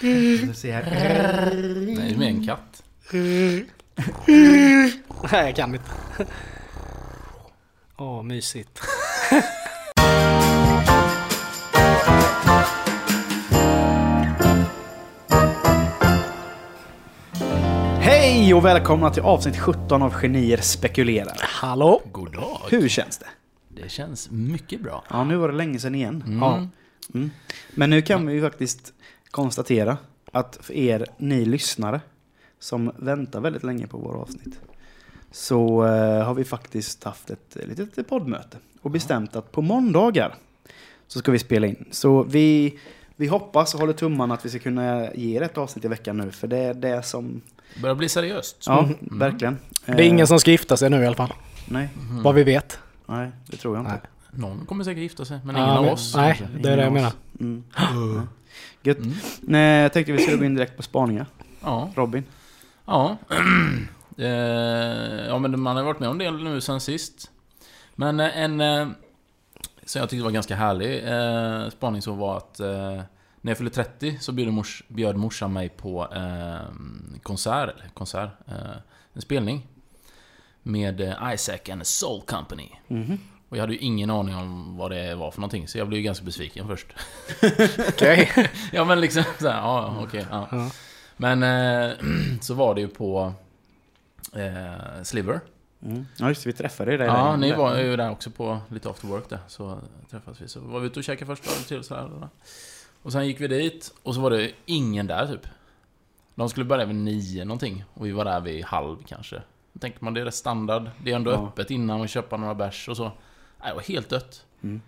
Får se här. Nej, det är mer en katt. Nej, jag kan inte. Åh, mysigt. Hej och välkomna till avsnitt 17 av Genier spekulerar. Hallå? God dag. Hur känns det? Det känns mycket bra. Ja, nu var det länge sedan igen. Mm. Ja. Mm. Men nu kan vi ju faktiskt konstatera att för er, ni lyssnare, som väntar väldigt länge på våra avsnitt, så eh, har vi faktiskt haft ett eh, litet poddmöte och bestämt att på måndagar så ska vi spela in. Så vi, vi hoppas och håller tummarna att vi ska kunna ge er ett avsnitt i veckan nu, för det är det som... Det börjar bli seriöst. Ja, verkligen. Det är ingen som ska gifta sig nu i alla fall. Nej, Vad vi vet. nej, det tror jag inte. Nej. Någon kommer säkert gifta sig, men ingen Ja, av oss. Nej, kanske. det är det jag menar. Mm. Gött. Mm. Nej, jag tänkte vi skulle gå in direkt på spaningar. Ja. Robin? Ja. Eh, ja, men man har varit med om det nu sen sist. Men eh, en... eh, Som jag tyckte var ganska härlig eh, spaning så var att... Eh, när jag fyllde 30 så bjöd, mors, bjöd morsan mig på eh, konsert, eller konsert, eh, en spelning. Med Isaac and the Soul Company. Mhm. Och jag hade ju ingen aning om vad det var för någonting, så jag blev ju ganska besviken först. Okej. ja men liksom såhär, ja okej. ja. Ja. Men eh, så var det ju på eh, Sliver. Mm. Ja, just det, vi träffade dig där. Ja, där. ni var ju där också på lite after work där. Så träffades vi. Så var vi ute och käkade först och till så här. Och sen gick vi dit och så var det ingen där typ. De skulle börja vid nio någonting och vi var där vid halv kanske. Då tänker man det är rätt standard. Det är ändå Ja. öppet innan och köpa några bärs och så. Det var helt dött. Mm.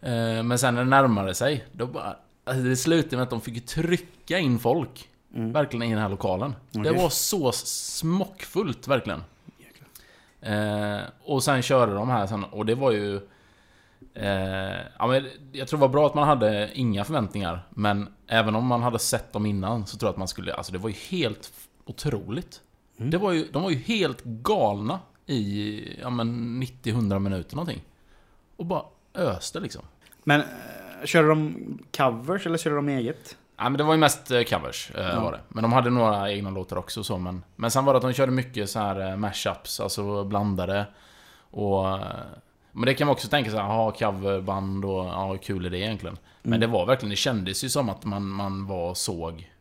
Eh, men sen när det närmade sig, då bara... Alltså det slutade med att de fick trycka in folk. Mm. Verkligen i den här lokalen. Det Okej. var så smockfullt, verkligen. Eh, och sen körde de här sen, och det var ju... Eh, ja, men jag tror det var bra att man hade inga förväntningar. Men även om man hade sett dem innan så tror jag att man skulle... Alltså det var ju helt otroligt. Mm. Det var ju, de var ju helt galna i ja, men 90-100 minuter någonting. Och bara öste liksom. Men äh, körde de covers eller körde de eget? Ja, men det var ju mest eh, covers, eh, Ja. var det. Men de hade några egna låtar också så, men... Men sen var det att de körde mycket så här eh, mashups, alltså blandade. Och... eh, Men det kan man också tänka sig, ha coverband och ja, hur kul är det egentligen? Men Mm. det var verkligen, det kändes ju som att man, man var såg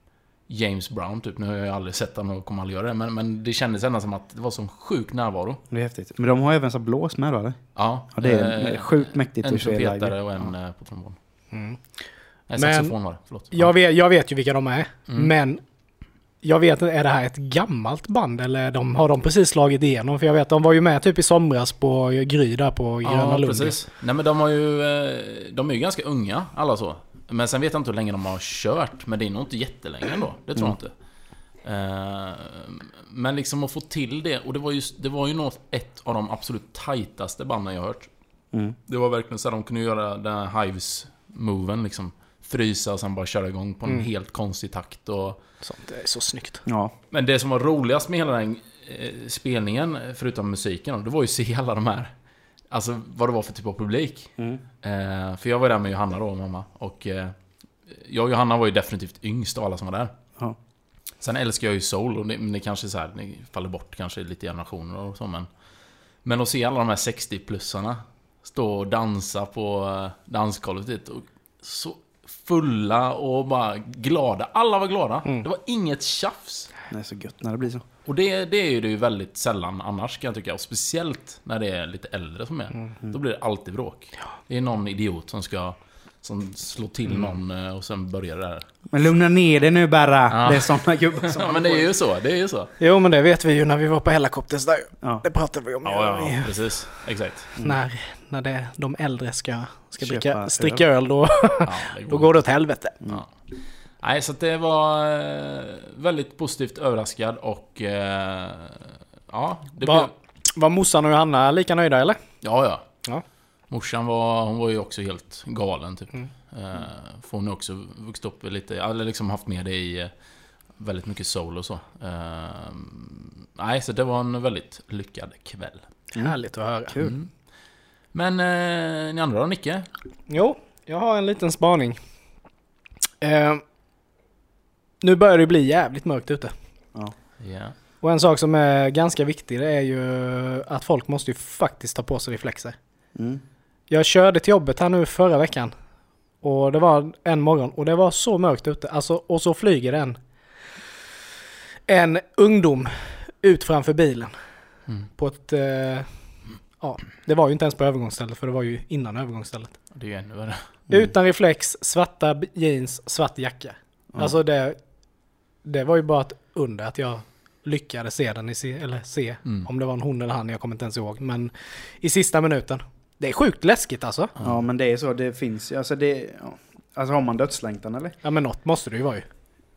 James Brown typ. Nu har jag aldrig sett honom och kommer aldrig göra det, men, men det kändes ändå som att det var sån sjuk närvaro. Det är häftigt. Men de har även så blås med då eller? Ja, Ja, det är eh, sjukt mäktigt En att se live. trumpetare och en eh, på trombon. Mm. Nej, saxofon var det, förlåt. Jag, vet, jag vet ju vilka de är. Mm. Men jag vet inte, är det här ett gammalt band eller de, har de precis slagit igenom? För jag vet, de var ju med typ i somras på Gry där på Gröna Ja, Lund. precis. Nej men de har ju... eh, De är ju ganska unga, alla så. Men sen vet jag inte hur länge de har kört. Men det är nog inte jättelänge ändå. Det tror jag inte. Eh, Men liksom att få till det. Och det var ju, det var ju nog ett av de absolut tajtaste banden jag hört. Mm. Det var verkligen så att de kunde göra den här Hives-moven liksom. Frysa och sen bara köra igång på en Mm. helt konstig takt och... Sånt är så snyggt. Ja. Men det som var roligast med hela den eh, spelningen, förutom musiken, då, det var ju att se alla de här... Alltså vad det var för typ av publik. Mm. Eh, för jag var där med Johanna då, mamma. Och eh, jag och Johanna var ju definitivt yngst av alla som var där. Ja. Sen älskar jag ju soul och det, det kanske så här, det faller bort kanske lite generationer och så men... Men att se alla de här 60-plussarna stå och dansa på eh, dansgolvet och så fulla och bara glada. Alla var glada. Mm. Det var inget tjafs. Det är så gött när det blir så. Och det, det är ju det ju väldigt sällan annars kan jag tycka. Och speciellt när det är lite äldre som är. Då blir det alltid bråk. Det är någon idiot som ska som slår till någon eh, och sen börjar det där. Men lugna ner dig nu bara. Ja. Det är såna gubbar som... Ja men det är ju så, det är ju så. Jo men det vet vi ju när vi var på Helicopters där. Ja. Det pratade vi om. Ja, ju. ja, precis. Exakt. När, när det, de äldre ska, ska dricka, öl. stricka öl då, Ja, det då går det åt helvete. Ja. Nej, så det var eh, väldigt positivt överraskad och... Eh, ja, det Va- blev... Var morsan och Johanna lika nöjda eller? Ja, ja. Ja. Morsan var, hon var ju också helt galen typ. Mm. Eh, för hon har också vuxit upp lite, eller liksom haft med det i väldigt mycket soul och så. Eh, nej, så det var en väldigt lyckad kväll. Härligt att höra. Kul. Mm. Men eh, ni andra då, Nicke? Jo, jag har en liten spaning. Eh, Nu börjar det bli jävligt mörkt ute. Ja. Ja. Och en sak som är ganska viktig det är ju att folk måste ju faktiskt ta på sig reflexer. Mm. Jag körde till jobbet här nu förra veckan. Och det var en morgon och det var så mörkt ute. Alltså, och så flyger en, en ungdom ut framför bilen. Mm. På ett... Eh, ja, det var ju inte ens på övergångsstället för det var ju innan övergångsstället. Det är ju ännu värre. Mm. Utan reflex, svarta jeans, svart jacka. Ja. Alltså det, det var ju bara ett under att jag lyckades se den, i, se- eller se Mm. om det var en hon eller han, jag kommer inte ens ihåg. Men i sista minuten. Det är sjukt läskigt alltså. Ja men det är så, det finns ju, alltså det, ja. Alltså har man dödslängtan eller? Ja men något måste det ju vara ju.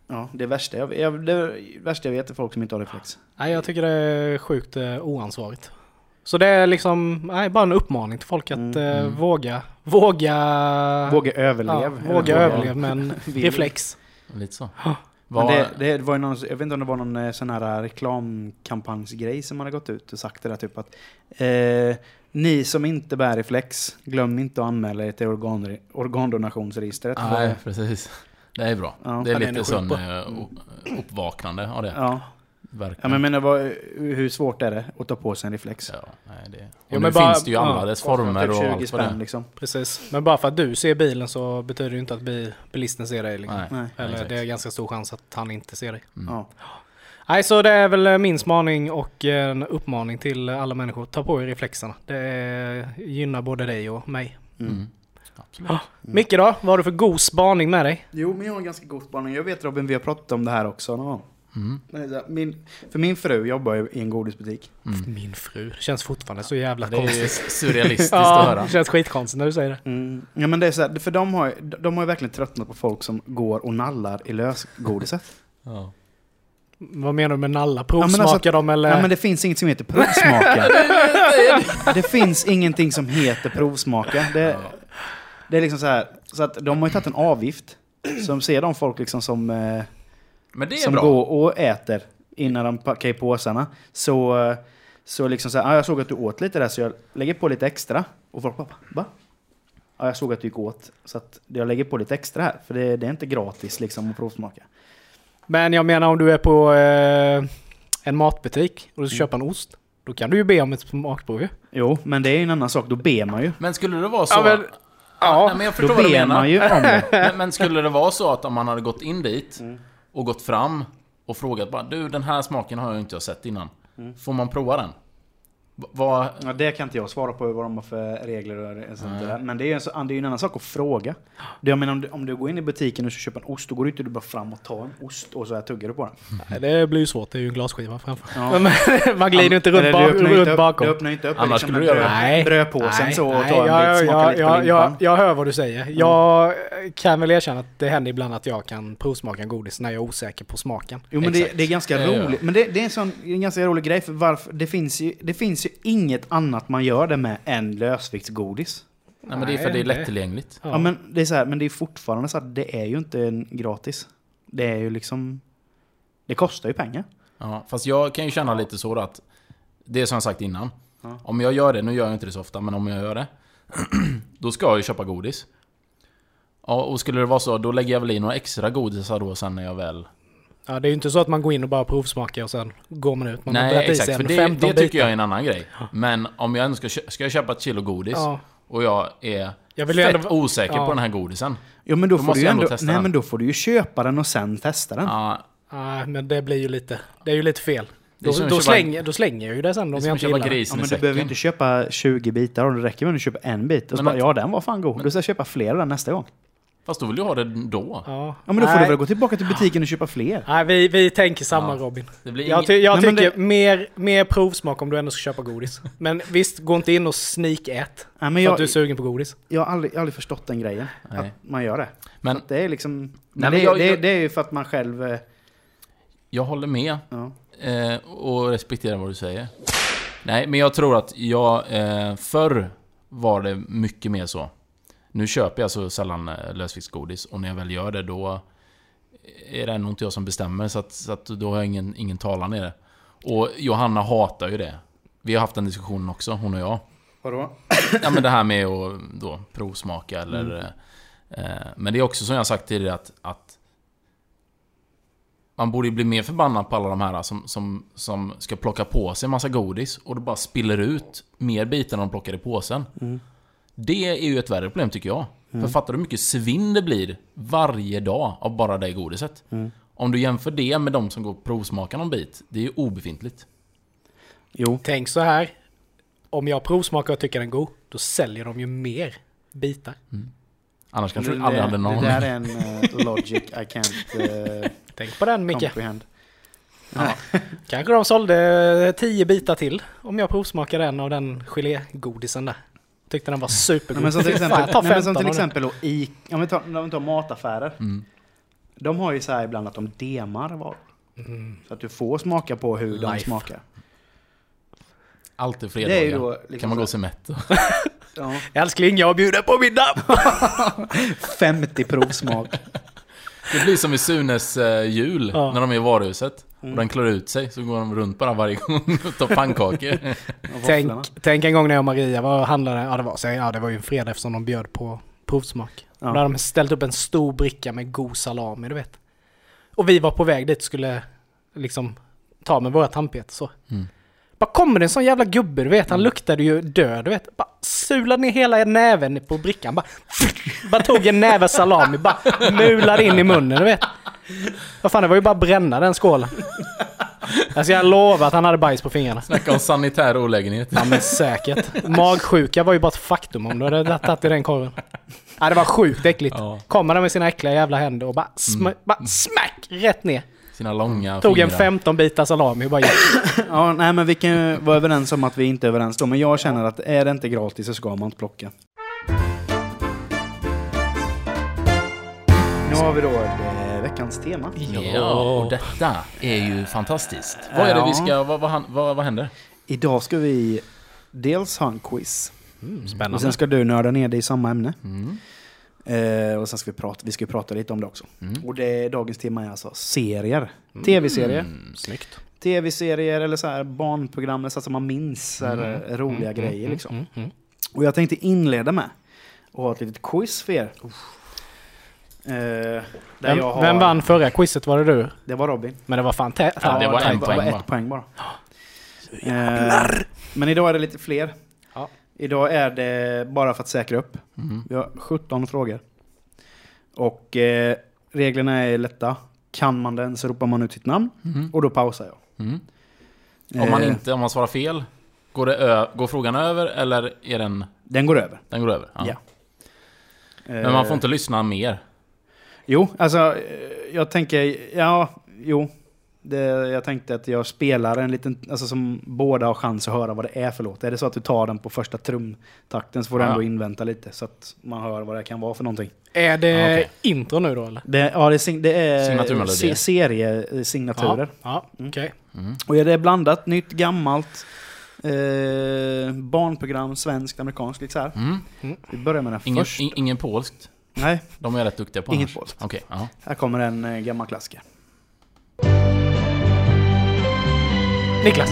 Ja, det värsta jag, jag, det värsta jag vet är folk som inte har reflex. Nej, jag tycker det är sjukt eh, oansvarigt. Så det är liksom, nej, bara en uppmaning till folk att Mm, eh, mm. våga, våga, Våga överlev. ja, våga överleva med en reflex. Lite så. Vad, det, det var ju någon, jag vet inte om det var någon eh, sån här reklamkampanjsgrej som hade gått ut och sagt det där typ att eh, ni som inte bär reflex, glöm inte att anmäla er till organ, organdonationsregistret. Nej, precis. Det är bra. Ja. det är lite sån eh, uppvaknande av det. Ja. Verkligen. ja, men menar vad, hur svårt är det att ta på sig en reflex? Ja, nej, det... Och Jo, nu men bara- finns det ju alla ja, dess former typ och 20 allt det spänn liksom. Precis. Men bara för att du ser bilen så betyder det ju inte att bi- bilisten ser dig. Liksom. Nej. Nej. Eller exakt. det är ganska stor chans att han inte ser dig. Mm. Ja. Nej, så det är väl min spaning och en uppmaning till alla människor. Ta på er reflexerna. Det gynnar både dig och mig. Mm. Mm. Absolut. Ja. Micke då? Vad har du för god spaning med dig? Jo, men jag har en ganska god spaning. Jag vet Robin, vi har pratat om det här också någon gång. Mm. Det är Min, för min fru jobbar ju i en godisbutik. Mm. Min fru. Det känns fortfarande så jävla Det är konstigt. surrealistiskt att Ja, höra. det känns skitkonstigt när du säger det. Mm. Ja men det är så här, för de har, de har ju verkligen tröttnat på folk som går och nallar i lösgodiset. Ja. Vad menar du med nalla? men alltså- Provsmakar de eller? Ja men det finns inget som heter provsmaka. det finns ingenting som heter provsmaka. Det, det är liksom så här, så att de har ju tagit en avgift. Som ser de folk liksom som, eh, Men det är som bra. går och äter innan de packar i påsarna. Så, så liksom så här, ah, jag såg att du åt lite där så jag lägger på lite extra. Och folk bara, va? Ja, jag såg att du gick åt. Så att jag lägger på lite extra här. För det, det är inte gratis liksom att provsmaka. Men jag menar om du är på eh, en matbutik och du ska Mm. köpa en ost. Då kan du ju be om ett smakprov ju. Jo, men det är ju en annan sak. Då ber man ju. Men skulle det vara så... Ja, men- ja. nej, men jag Då förstår vad du menar. man ju om det. Men, men skulle det vara så att om man hade gått in dit Mm och gått fram och frågat bara Du, den här smaken har jag inte sett innan. Mm. Får man prova den? Vad... Ja, det kan inte jag svara på vad de har för regler och sånt Nej. där. Men det är ju en, så- det är ju en annan sak att fråga. Det, jag menar, om, du, om du går in i butiken och ska köpa en ost, då går du inte bara fram och tar en ost och så här tuggar du på den. Nej, Det blir ju svårt, det är ju en glasskiva framför. Ja. Man glider ju inte runt, Eller ba- du runt inte upp, bakom. Du öppnar inte upp Annars liksom skulle en du göra bröd, det. Nej. brödpåsen så och nej, tar en jag, bit, smakar jag, lite på jag, jag, limpan. jag hör vad du säger. Jag kan väl erkänna att det händer ibland att jag kan provsmaka en godis när jag är osäker på smaken. Jo men det, det är ganska roligt. Men det, det är en sån en ganska rolig grej för varför, det finns, ju, det finns ju inget annat man gör det med än lösviktsgodis. Nej men det är för att det är lättillgängligt. Ja. men det är så här, men det är fortfarande så att det är ju inte en gratis. Det är ju liksom... Det kostar ju pengar. Ja, fast jag kan ju känna lite så då att Det är som jag sagt innan. Ja. Om jag gör det, nu gör jag inte det så ofta, men om jag gör det. då ska jag ju köpa godis. Ja, och skulle det vara så, då lägger jag väl i några extra godisar då sen när jag väl... Ja, det är ju inte så att man går in och bara provsmakar och sen går man ut. Man Nej, exakt. För det, 15 det tycker bitar. jag är en annan grej. Men om jag ändå ska, ska jag köpa ett kilo godis Ja, och jag är jag vill fett ändå... osäker ja. på den här godisen. Jo men då, Då får måste du ju ändå ändå, testa nej den. men då får du ju köpa den och sen testa den. Ja, Nej, men det blir ju lite... Det är ju lite fel. Då, då, köpa- slänger, då slänger jag ju det sen det om jag inte köpa gillar det. Ja, men du behöver ju inte köpa 20 bitar och det räcker med att du köper en bit. Och så bara, att- ja den var fan god. men- Du ska köpa fler av den nästa gång. Fast då vill jag ha det då. Ja, Ja men då får Nej. du väl gå tillbaka till butiken och köpa fler. Nej, vi, vi tänker samma Ja. Robin. Det blir Jag, ty jag Nej, tycker mer, mer provsmak om du ändå ska köpa godis. Men visst, gå inte in och sneak-ät. Nej, men För jag, att du är sugen på godis. jag har aldrig, aldrig förstått den grejen. Nej. Att man gör det. Men För det är liksom... Men men det, jag- det, det är ju för att man själv... eh, jag håller med. Ja. Eh, och respekterar vad du säger. Nej, men jag tror att jag... Eh, förr var det mycket mer så. Nu köper jag så sällan eh, lösviktsgodis och när jag väl gör det då är det nog inte jag som bestämmer så att, så att då har jag ingen, ingen talan i det. Och Johanna hatar ju det. Vi har haft den diskussionen också, hon och jag. Vadå? Ja men det här med att då provsmaka eller... Eh, men det är också som jag sagt tidigare att, att man borde ju bli mer förbannad på alla de här som, som, som ska plocka på sig massa godis och det bara spiller ut mer bitar än de plockar i påsen. Det är ju ett värre problem tycker jag. För fattar du hur mycket svinn det blir varje dag av bara det godiset? Om du jämför det med de som går och provsmakar någon bit, det är ju obefintligt. Jo, Tänk så här. Om jag provsmakar och tycker den är god, då säljer de ju mer bitar. Annars kanske det, du aldrig hade det någon. där är en eh, logic I can't eh, Tänk på den Micke. comprehend. Kanske de sålde tio bitar till om jag provsmakade en av den gelégodisen där. Tyckte den var Nej, supergod. men som till exempel, nej, men som 15 till exempel då i, om vi tar, om vi tar mataffärer. Mm. De har ju så här ibland att de demar varor. Mm. Så att du får smaka på hur de Life. smakar. Alltid Det är fredagar. ju då liksom kan man gå så sig mätt. Ja, Älskling, jag bjuder på middag! 50 provsmak. Det blir som i Sunes eh, jul, Ja. när de är i varuhuset. Mm. Och den klär ut sig, så går de runt bara varje gång och tar pannkakor. Tänk, tänk en gång när jag och Maria var och handlade. Ja det, var, så, ja, det var ju en fredag eftersom de bjöd på provsmak. Ja. Och Då hade de ställt upp en stor bricka med god salami, du vet. Och vi var på väg dit skulle liksom ta med våra tandpetare så. Mm. Bara kommer det en sån jävla gubbe, du vet. Han luktade ju död, du vet. Bara sulade ner hela näven på brickan. Bara, bara tog en näve salami, bara mulade in i munnen, du vet. Vad fan, det var ju bara att bränna den skålen. Alltså jag lovar att han hade bajs på fingrarna. Snacka om sanitär olägenhet. Ja men säkert. Magsjuka var ju bara ett faktum om du hade tagit i den korven. Ja det var sjukt äckligt. Ja. Kommer han med sina äckliga jävla händer och bara, sm- Mm. bara smack rätt ner. Sina långa Tog en fingrar. 15 bitar salami och bara gick. Ja, nej men vi kan ju vara överens om att vi inte är överens då. Men jag känner att är det inte gratis så ska man inte plocka. Nu har vi då eh, veckans tema. Ja, och detta är ju fantastiskt. Vad är det vi ska... Vad, vad, vad, vad händer? Idag ska vi dels ha en quiz. Mm, Och spännande. sen ska du nörda ner dig i samma ämne. Mm. Eh, och sen ska vi prata, vi ska prata lite om det också. Mm. Och det, dagens tema är alltså serier. Tv-serier. Mm. Snyggt. Tv-serier eller så här barnprogram, eller så att man minns här, eh, roliga grejer liksom. Mm, mm. Och jag tänkte inleda med att ha ett litet quiz för er. Där Vem, jag har, vem vann förra quizet? Var det du? Det var Robin. Men det var fan tätt. Ja, det var en poäng var bara. ett poäng bara. Eh, men idag är det lite fler. Ja. Idag är det, bara för att säkra upp, Mm. vi har 17 frågor. Och eh, reglerna är lätta. Kan man den så ropar man ut sitt namn Mm. och då pausar jag. Mm. Om man Eh, inte, om man svarar fel, går, det ö, går frågan över eller är den... Den går över. Den går över? Ja. Men man får Eh, inte lyssna mer? Jo, alltså eh, jag tänker, ja, jo. Det, jag tänkte att jag spelar en liten, alltså som båda har chans att höra vad det är för låt. Är det så att du tar den på första trumtakten så får du Ja. ändå invänta lite så att man hör vad det kan vara för någonting. Är det Ja, okej. intro nu då eller? Det, ja, det är, sing- det är Signaturmelodier. se, seriesignaturer. Ja, okej. Mm. Och är det blandat, nytt, gammalt, eh, barnprogram, svenskt, amerikanskt, lite så här. Mm. Vi börjar med den Ingen, först. in, ingen polskt? Nej, De är rätt duktiga på Inget annars. Okej, ja. här kommer en eh, gammal klassiker. Niklas.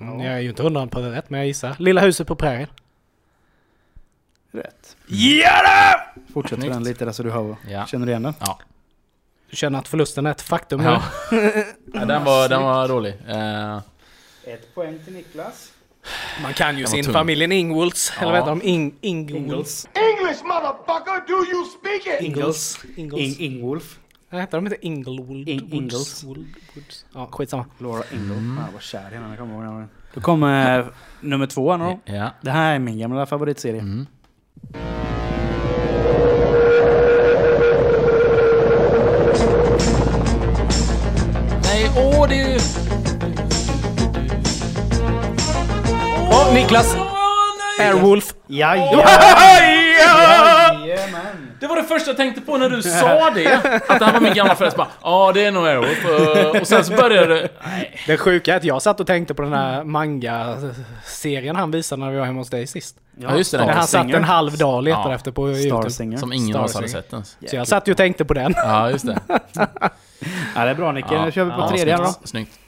Mm, jag är ju inte hundra på det rätt, men jag gissar. Lilla huset på prärien. Rätt. Ja Fortsätt Snyggt. den lite där så du hör. Ja. Känner du igen den? ja. Du känner att förlusten är ett faktum nu? ja. ja den, var, den var rolig. Eh, Ett poäng till Niklas. Man kan ju sin tung. familjen Ingwolds. Eller Ja. vad heter de? Ing, Ingwolds. English, motherfucker, do you speak it? Ingles. Ingles. In, Ingwolf. Vad heter de? Inte Inglewood? In- Woods, Ingles. Wood- Woods. Ja, skitsamma. Laura Ingalls. Mm. Jag var kär i henne. Jag kommer ihåg. Då kommer eh, nummer två här nu ja. Det här är min gamla favoritserie. Mm. Nej, åh det är ju... Niklas! Airwolf. Jajamän! Det var det första jag tänkte på när du sa det. Att det här var min gamla förälder. Ja, det är nog Airwolf. Eh, Och sen så började det... Nej. Det sjuka är att jag satt och tänkte på den här manga-serien han visade när vi var hemma hos dig sist. Ja, just det. När han satt en halv dag och letade Ja. efter på Star YouTube. Singer. Som ingen av oss hade sett ens. Så jag satt ju och tänkte på den. Ja, just det. Ja, det är bra Nicke. Nu kör vi på ja, tredje här då. snyggt.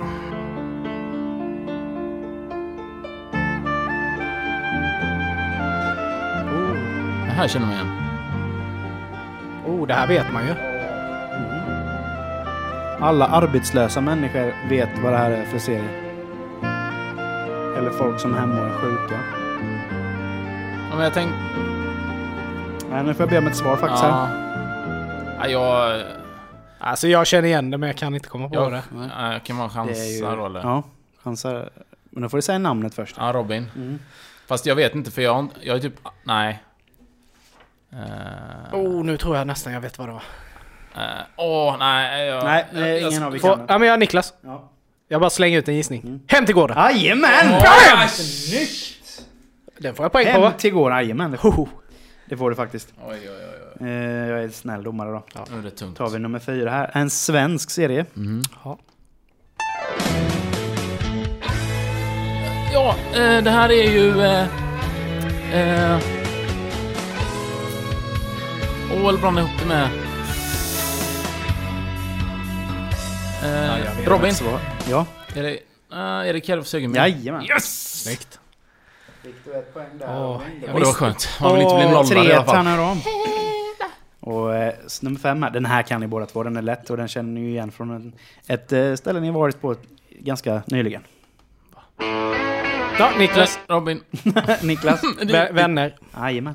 Här känner man igen. Oh, det här vet man ju. Alla arbetslösa människor vet vad det här är för serie. Eller folk som är hemma och är sjuka. Ja, men jag tänkte... Nej, nu får jag be om ett svar faktiskt här. Ja. Ja, jag... Alltså jag känner igen det men jag kan inte komma på Jag, det. ja, jag kan man chansa ju, då eller? Ja, chansar. Men då får du säga namnet först. Ja, Robin. Mm. Fast jag vet inte för jag, jag är typ... Nej. Eh, Oh, nu tror jag nästan jag vet vad det var. eh, Åh, nej. Jag, Nej, jag, nej, jag, ingen av vi Får, kan. ja men jag Niklas. Ja. Jag bara slänger ut en gissning. Mm. Hem till gården! Jajamän! Åh, Snyggt! Den får jag poäng på va? Hem till gården, jajamän. Det får- Det får du faktiskt. Oj, oj, oj. Eh, jag är snäll domare då. Nu är det tungt. tar vi nummer fyra här. En svensk serie. Mm. Ja. Ja, det här är ju... Eller blandar ihop det med... Eh, vet Robin. Ja. är det... Uh, Erik Järv Sögermyr? Jajamän. Yes! Snyggt. Fick du ett poäng där? Och det var skönt. Man vill inte bli nollad i alla fall. om. Och eh, nummer fem här, den här kan ni båda två, den är lätt och den känner ni ju igen från en, ett eh, ställe ni varit på ganska nyligen. Ja, Niklas. Robin. Niklas? Vä- vänner. Jajamän.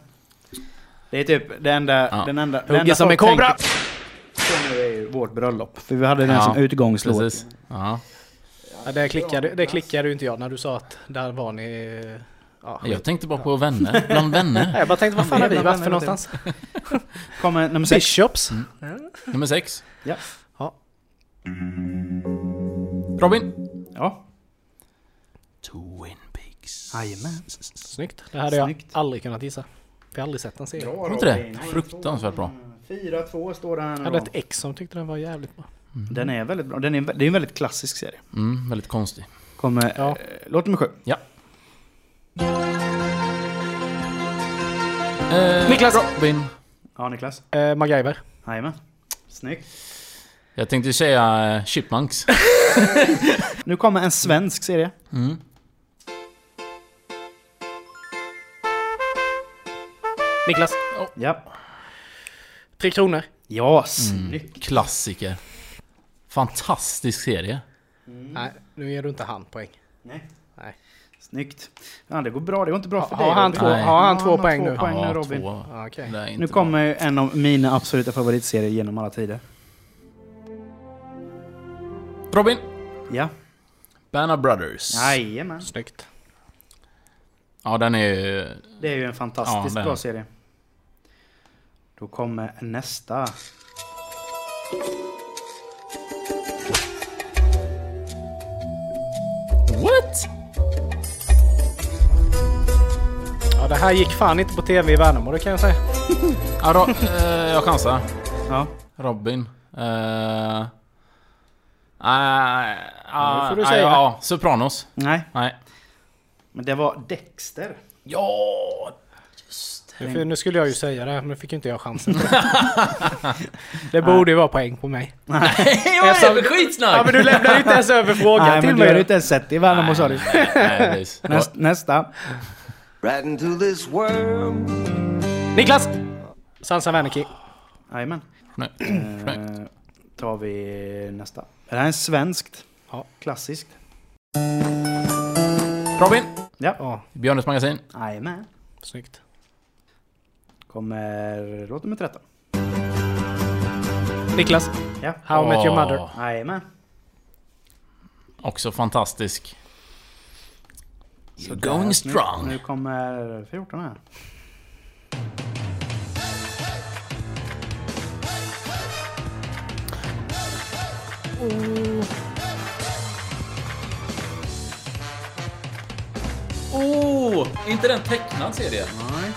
Det är typ det enda... Ja. Den enda, enda som en kobra! nu är ju vårt bröllop. För vi hade den Ja, som utgångslåt. Precis. Ja. Ja, det, klickade, det klickade ju inte jag när du sa att där var ni... Ja, Jag tänkte bara på vänner. Bland vänner. jag bara tänkte vad fan har vi varit för någonstans? Kommer nummer sex. Bishops? Nummer sex. Ja. Ja. Robin. Ja. Twin Peaks. Jajamän. Snyggt. Det hade jag Snyggt. aldrig kunnat gissa. Vi har aldrig sett en serie. Tror inte det? Fruktansvärt bra. 4-2 står den Jag här hade nu ett ex som tyckte den var jävligt bra. Den är väldigt bra. Den är, det är en väldigt klassisk serie. Mm, väldigt konstig. Kommer... Ja. Eh, låt nummer sju. Ja. Eh, Niklas. Robin. Ja, Niklas. Eh, MacGyver. Jajamän. Snyggt. Jag tänkte säga eh, Chipmunks. Nu kommer en svensk serie. Mm. Niklas. Ja. Tre kronor. Ja, snyggt. Mm. Klassiker. Fantastisk serie. Nej, nu ger du inte han poäng. Nej. Nej. Snyggt. Ja, det går bra. Det går inte bra för Har dig. han två, har han Ja, två poäng två nu? poäng. nu, Ja, Robin. två. Inte Nu bra. kommer en av mina absoluta favoritserier genom alla tider. Robin. Ja. Banner Brothers. Jajamän. Snyggt. Ja, den är... Det är ju en fantastiskt Ja, bra serie. Då kommer nästa. What? Ja, det här gick fan inte på tv i Värnamo, det kan jag säga. Ja, då, eh, jag chansar. Ja. Robin. Uh, Nej, Nu får du nej, säga. Ja, Sopranos. Nej, Nej. men det var Dexter. Ja! För nu skulle jag ju säga det, men nu fick ju inte jag chansen. det borde ju vara poäng på mig. Vad är det för skitsnack? Ja, men du lämnar ju inte ens över frågan Nej, till men du hade mig. inte ens sett det i Värnamo sa du. Nej, nej. Näst, nästa. right into this world. Niklas! Sansa Wernicke. Jajamän. Nej. Eh, tar vi nästa. Det här är en svenskt. Ja. Klassiskt. Robin. Ja. Ja, Björnes magasin. Jajamän. snyggt. Kommer låt nummer 13. Niklas. Ja. How I Met Your Mother. Jajamän. Också fantastisk. Så You're going nu- strong. Nu kommer 14 här. Oh! Är inte den tecknad serie? Nej.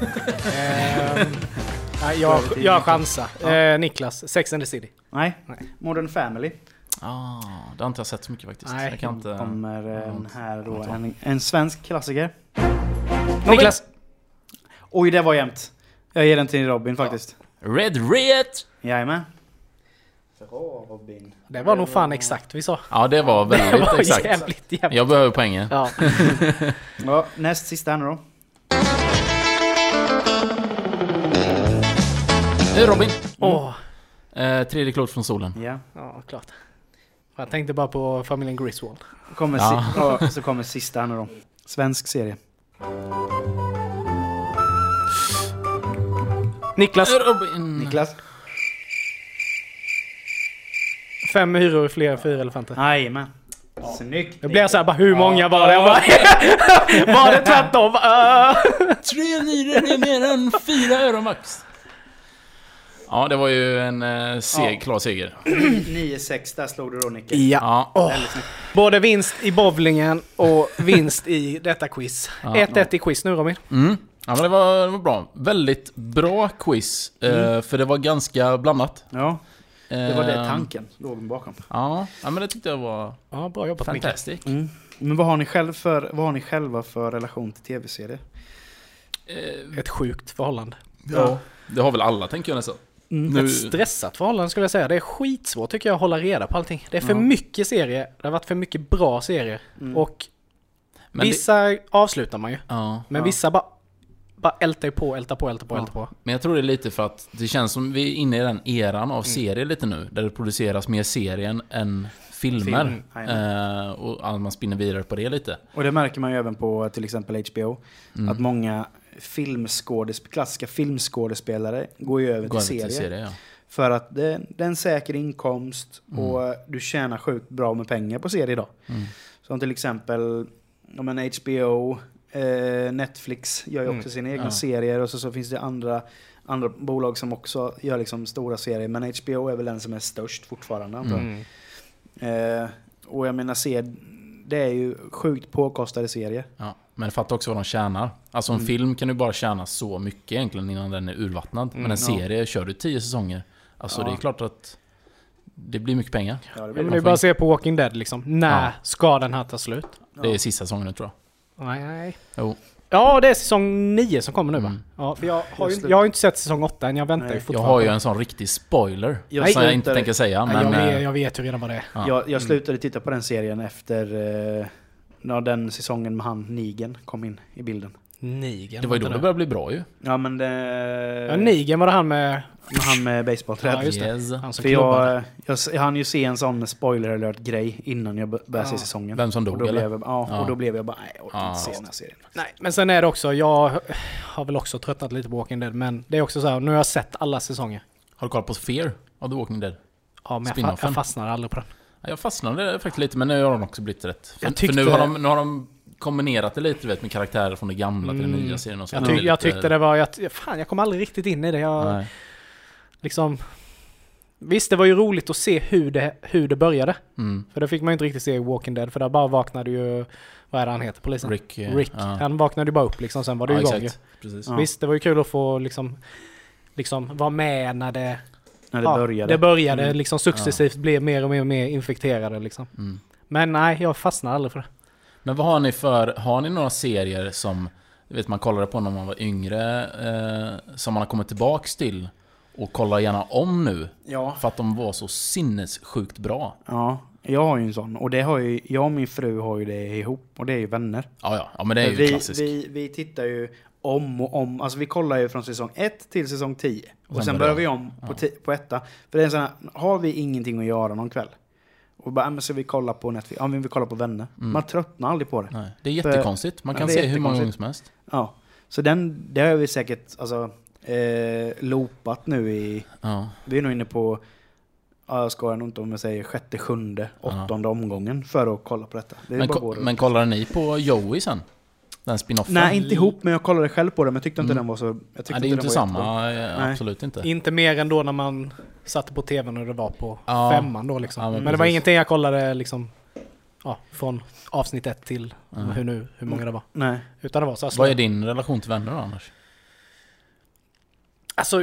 Ehm, nej, jag, jag chansar. Eh, Niklas. Sex and the City. Nej. Nej. Modern Family. Ah, det har inte jag sett så mycket faktiskt. Nej. Jag kan inte... Kommer Ja, en här då. En, en svensk klassiker. Niklas. Oj, det var jämnt. Jag ger den till Robin faktiskt. Red Red! Jajamän. Robin. Det var nog fan exakt vi sa. Ja, det var Det väldigt var exakt. jävligt jämnt. Jag behöver poängen. Ja. Ja, näst sista här nu då. Eh, Robin. Åh. Eh, tredje klot från solen. Ja. Ja, klart. Jag tänkte bara på familjen Griswold. Kommer Ja. si- så kommer sista här nu då. Svensk serie. Niklas, Robin. Niklas? fem hyror fler än fyra elefanter. Jajamän. Snyggt. Det blir så här bara, hur många var det? Jag bara, var det tvärtom? Uh. Tre myror är mer än fyra öron max. Ja, det var ju en eh, seg, Ja. klar seger. 9-6, där slog du då Nicke. Ja. Ja. Snyggt. Både vinst i bowlingen och vinst i detta quiz. 1-1 i quiz nu Robin. Mm. Ja, men det var, det var bra. Väldigt bra quiz. Eh, för det var ganska blandat. Ja, det var det Eh, tanken låg bakom. Ja, ja, men det tyckte jag var Ja, bra jobbat fantastiskt. Mm. Men vad har, ni själv för, vad har ni själva för relation till tv-serier? Eh, Ett sjukt förhållande. ja. Det har väl alla, tänker jag nästan. Nu, Ett stressat förhållande skulle jag säga. Det är skitsvårt tycker jag att hålla reda på allting. Det är för Ja. mycket serier. Det har varit för mycket bra serier. Mm. Och men det, vissa avslutar man ju. ja. Men Ja. vissa bara, bara ältar på, ältar på, ältar på, Ja. ältar på. Men jag tror det är lite för att det känns som vi är inne i den eran av serier lite nu. Där det produceras mer serien än filmer. Film, eh, och man spinner vidare på det lite. Och det märker man ju även på till exempel HBO. Mm. Att många filmskådesp- klassiska filmskådespelare går ju över Går till över serier. till serie, ja. För att det, det är en säker inkomst Mm. och du tjänar sjukt bra med pengar på serier idag. Mm. Som till exempel om en HBO, eh, Netflix gör ju också Mm. sina egna Ja. serier och så, så finns det andra, andra bolag som också gör liksom stora serier. Men HBO är väl den som är störst fortfarande. Mm. Eh, och jag menar, se, det är ju sjukt påkostade serier. Ja, men fatta också vad de tjänar. Alltså en Mm. film kan du bara tjäna så mycket egentligen innan den är urvattnad. Men en ja. serie, kör du tio säsonger, alltså Ja. det är klart att det blir mycket pengar. Ja, det blir men det. är bara att se på Walking Dead liksom. När Ja. ska den här ta slut? Det är sista säsongen nu tror jag. Nej, nej. Jo. Ja, det är säsong 9 som kommer nu va? Mm. Ja, för jag har, ju, jag har ju inte sett säsong 8 än, jag väntar Nej. ju Jag fortfarande. har ju en sån riktig spoiler. Jag som jag inte slutade- tänker säga, Nej, men... jag, eh, vet, jag vet ju redan vad det är. ja. Jag, jag slutade titta på den serien efter eh, när den säsongen med han Nigen kom in i bilden. Nigen. Det var ju då det började bli bra ju. Ja men det... Ja, Nigen var det han med... med han med basebollträd. Ja, just det. Yes. Han som För jag, jag, jag hann ju se en sån spoiler alert grej innan jag började Ja. se säsongen. Vem som dog, och då eller? blev jag, ja, Ja. och då blev jag bara, nej jag orkar Ja. inte se den här serien. Nej, men sen är det också, jag har väl också tröttnat lite på Walking Dead, men det är också så här, nu har jag sett alla säsonger. Har du kollat på Fear of the Walking Dead? Ja, men jag, fa- jag fastnar aldrig på den. Ja, Jag fastnade faktiskt lite, men nu har de också blivit rätt. För, Jag för nu, tyckte- har de, nu har de kombinerat det lite vet, med karaktärer från det gamla till den Mm. nya serien och så. Jag, tyck, det jag lite- tyckte det var, jag, fan jag kom aldrig riktigt in i det. Jag, Nej. liksom... Visst, det var ju roligt att se hur det, hur det började. Mm. För det fick man ju inte riktigt se i Walking Dead, för där bara vaknade ju... Vad är det han heter, polisen? Rick. eh, Rick. Ja. Han vaknade ju bara upp liksom, sen var det ja, ju igång ju. Precis. Ja. Visst, det var ju kul att få liksom... Liksom vara med när det... När det ja, började. Det började Mm. liksom successivt bli mer och mer och mer infekterade liksom. Mm. Men nej, jag fastnar aldrig för det. Men vad har ni för, har ni några serier som, du vet man kollade på när man var yngre, eh, som man har kommit tillbaks till och kollar gärna om nu? Ja. För att de var så sinnessjukt bra. ja, jag har ju en sån. Och det har ju, jag och min fru har ju det ihop. Och det är ju vänner. Ja, ja, ja men det är ju vi, klassiskt. vi, vi tittar ju om och om. Alltså vi kollar ju från säsong 1 till säsong 10. Och sen sen börjar vi om på, ti- på etta. För det är en sån här, har vi ingenting att göra någon kväll? Och bara, "Ah, men så vi kolla på Netflix? Ja, men vi kollar på vänner. Man tröttnar aldrig på det. Nej, det är jättekonstigt. Man Ja, kan se hur många gånger som helst. Ja. Så den, det har vi säkert alltså, eh, loopat nu i... Ja. Vi är nog inne på, ja, jag skojar nog inte om jag säger sjätte, sjunde, åttonde omgången för att kolla på detta. Det Men, ko- men kollade ni på Joey sen? Den spinoffen? Nej, inte ihop, men jag kollade själv på den, men jag tyckte inte Mm. den var så... Jag tyckte Nej, det är ju inte samma. Nej. Absolut inte. Inte mer än då när man satte på tvn och det var på Ja. femman då liksom. Ja, men men det var ingenting jag kollade liksom... Ja, från avsnitt ett till Ja. hur, nu, hur många det var. Nej. Utan det var så Vad är din relation till vänner då, Anders? Alltså...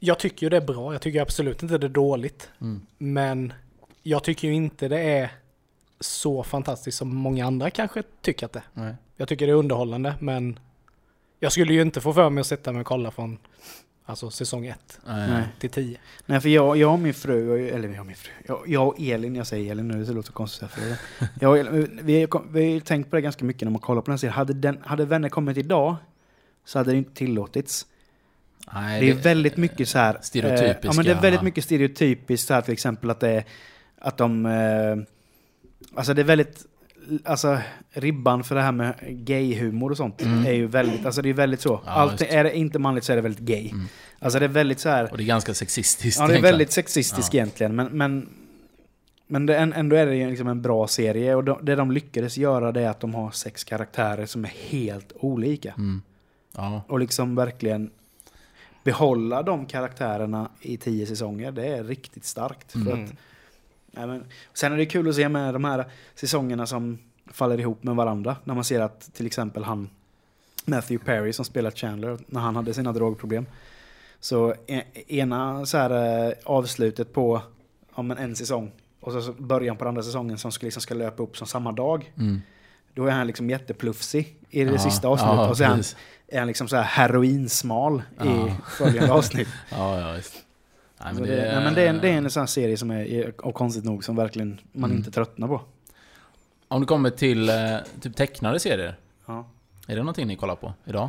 Jag tycker ju det är bra. Jag tycker absolut inte det är dåligt. Mm. Men jag tycker ju inte det är så fantastiskt som många andra kanske tycker att det är. Nej. Jag tycker det är underhållande, men jag skulle ju inte få för mig att sätta mig och kolla från alltså, säsong 1 Nej. Nej. till 10. Nej, för jag, jag och min fru, eller jag och min fru, jag, jag och Elin, jag säger Elin nu, det låter konstigt. För det. Jag och Elin, vi, vi har ju tänkt på det ganska mycket när man kollar på den här serien. Hade, den, hade vänner kommit idag så hade det inte tillåtits. Nej, Det är väldigt mycket så här... stereotypiska. ja, men det är väldigt mycket stereotypiskt så här till exempel att det är... Att de... Eh, alltså det är väldigt... Alltså ribban för det här med gay-humor och sånt är ju väldigt... Alltså det är väldigt så. Mm. Ja, Allt. Mm. är det inte manligt så är det väldigt gay. Alltså det är väldigt så här... Och det är ganska sexistiskt. Ja, det är väldigt sexistiskt Ja. egentligen. Men, men, men det, ändå är det ju liksom en bra serie. Och de, det de lyckades göra det är att de har sex karaktärer som är helt olika. Mm. Ja. Och liksom verkligen behålla de karaktärerna i tio säsonger. Det är riktigt starkt. För Mm. att, nej, men, sen är det kul att se med de här säsongerna som faller ihop med varandra. När man ser att till exempel han Matthew Perry som spelar Chandler när han hade sina drogproblem. Så e- ena så här, eh, avslutet på ja, men en säsong och så början på den andra säsongen som ska, liksom ska löpa upp som samma dag. Mm. Då är han liksom jätteplufsig i det Ja, sista avsnittet. ja, och så är han, liksom så här heroinsmal Ja. i följande avsnitt. Ja, ja, visst. Nej, Så men det, det, nej, men det, är, en- det är en sån här serie som är, och konstigt nog, som verkligen man Mm. inte tröttnar på. Om det kommer till eh, typ tecknade serier. Ja. Är det någonting ni kollar på idag?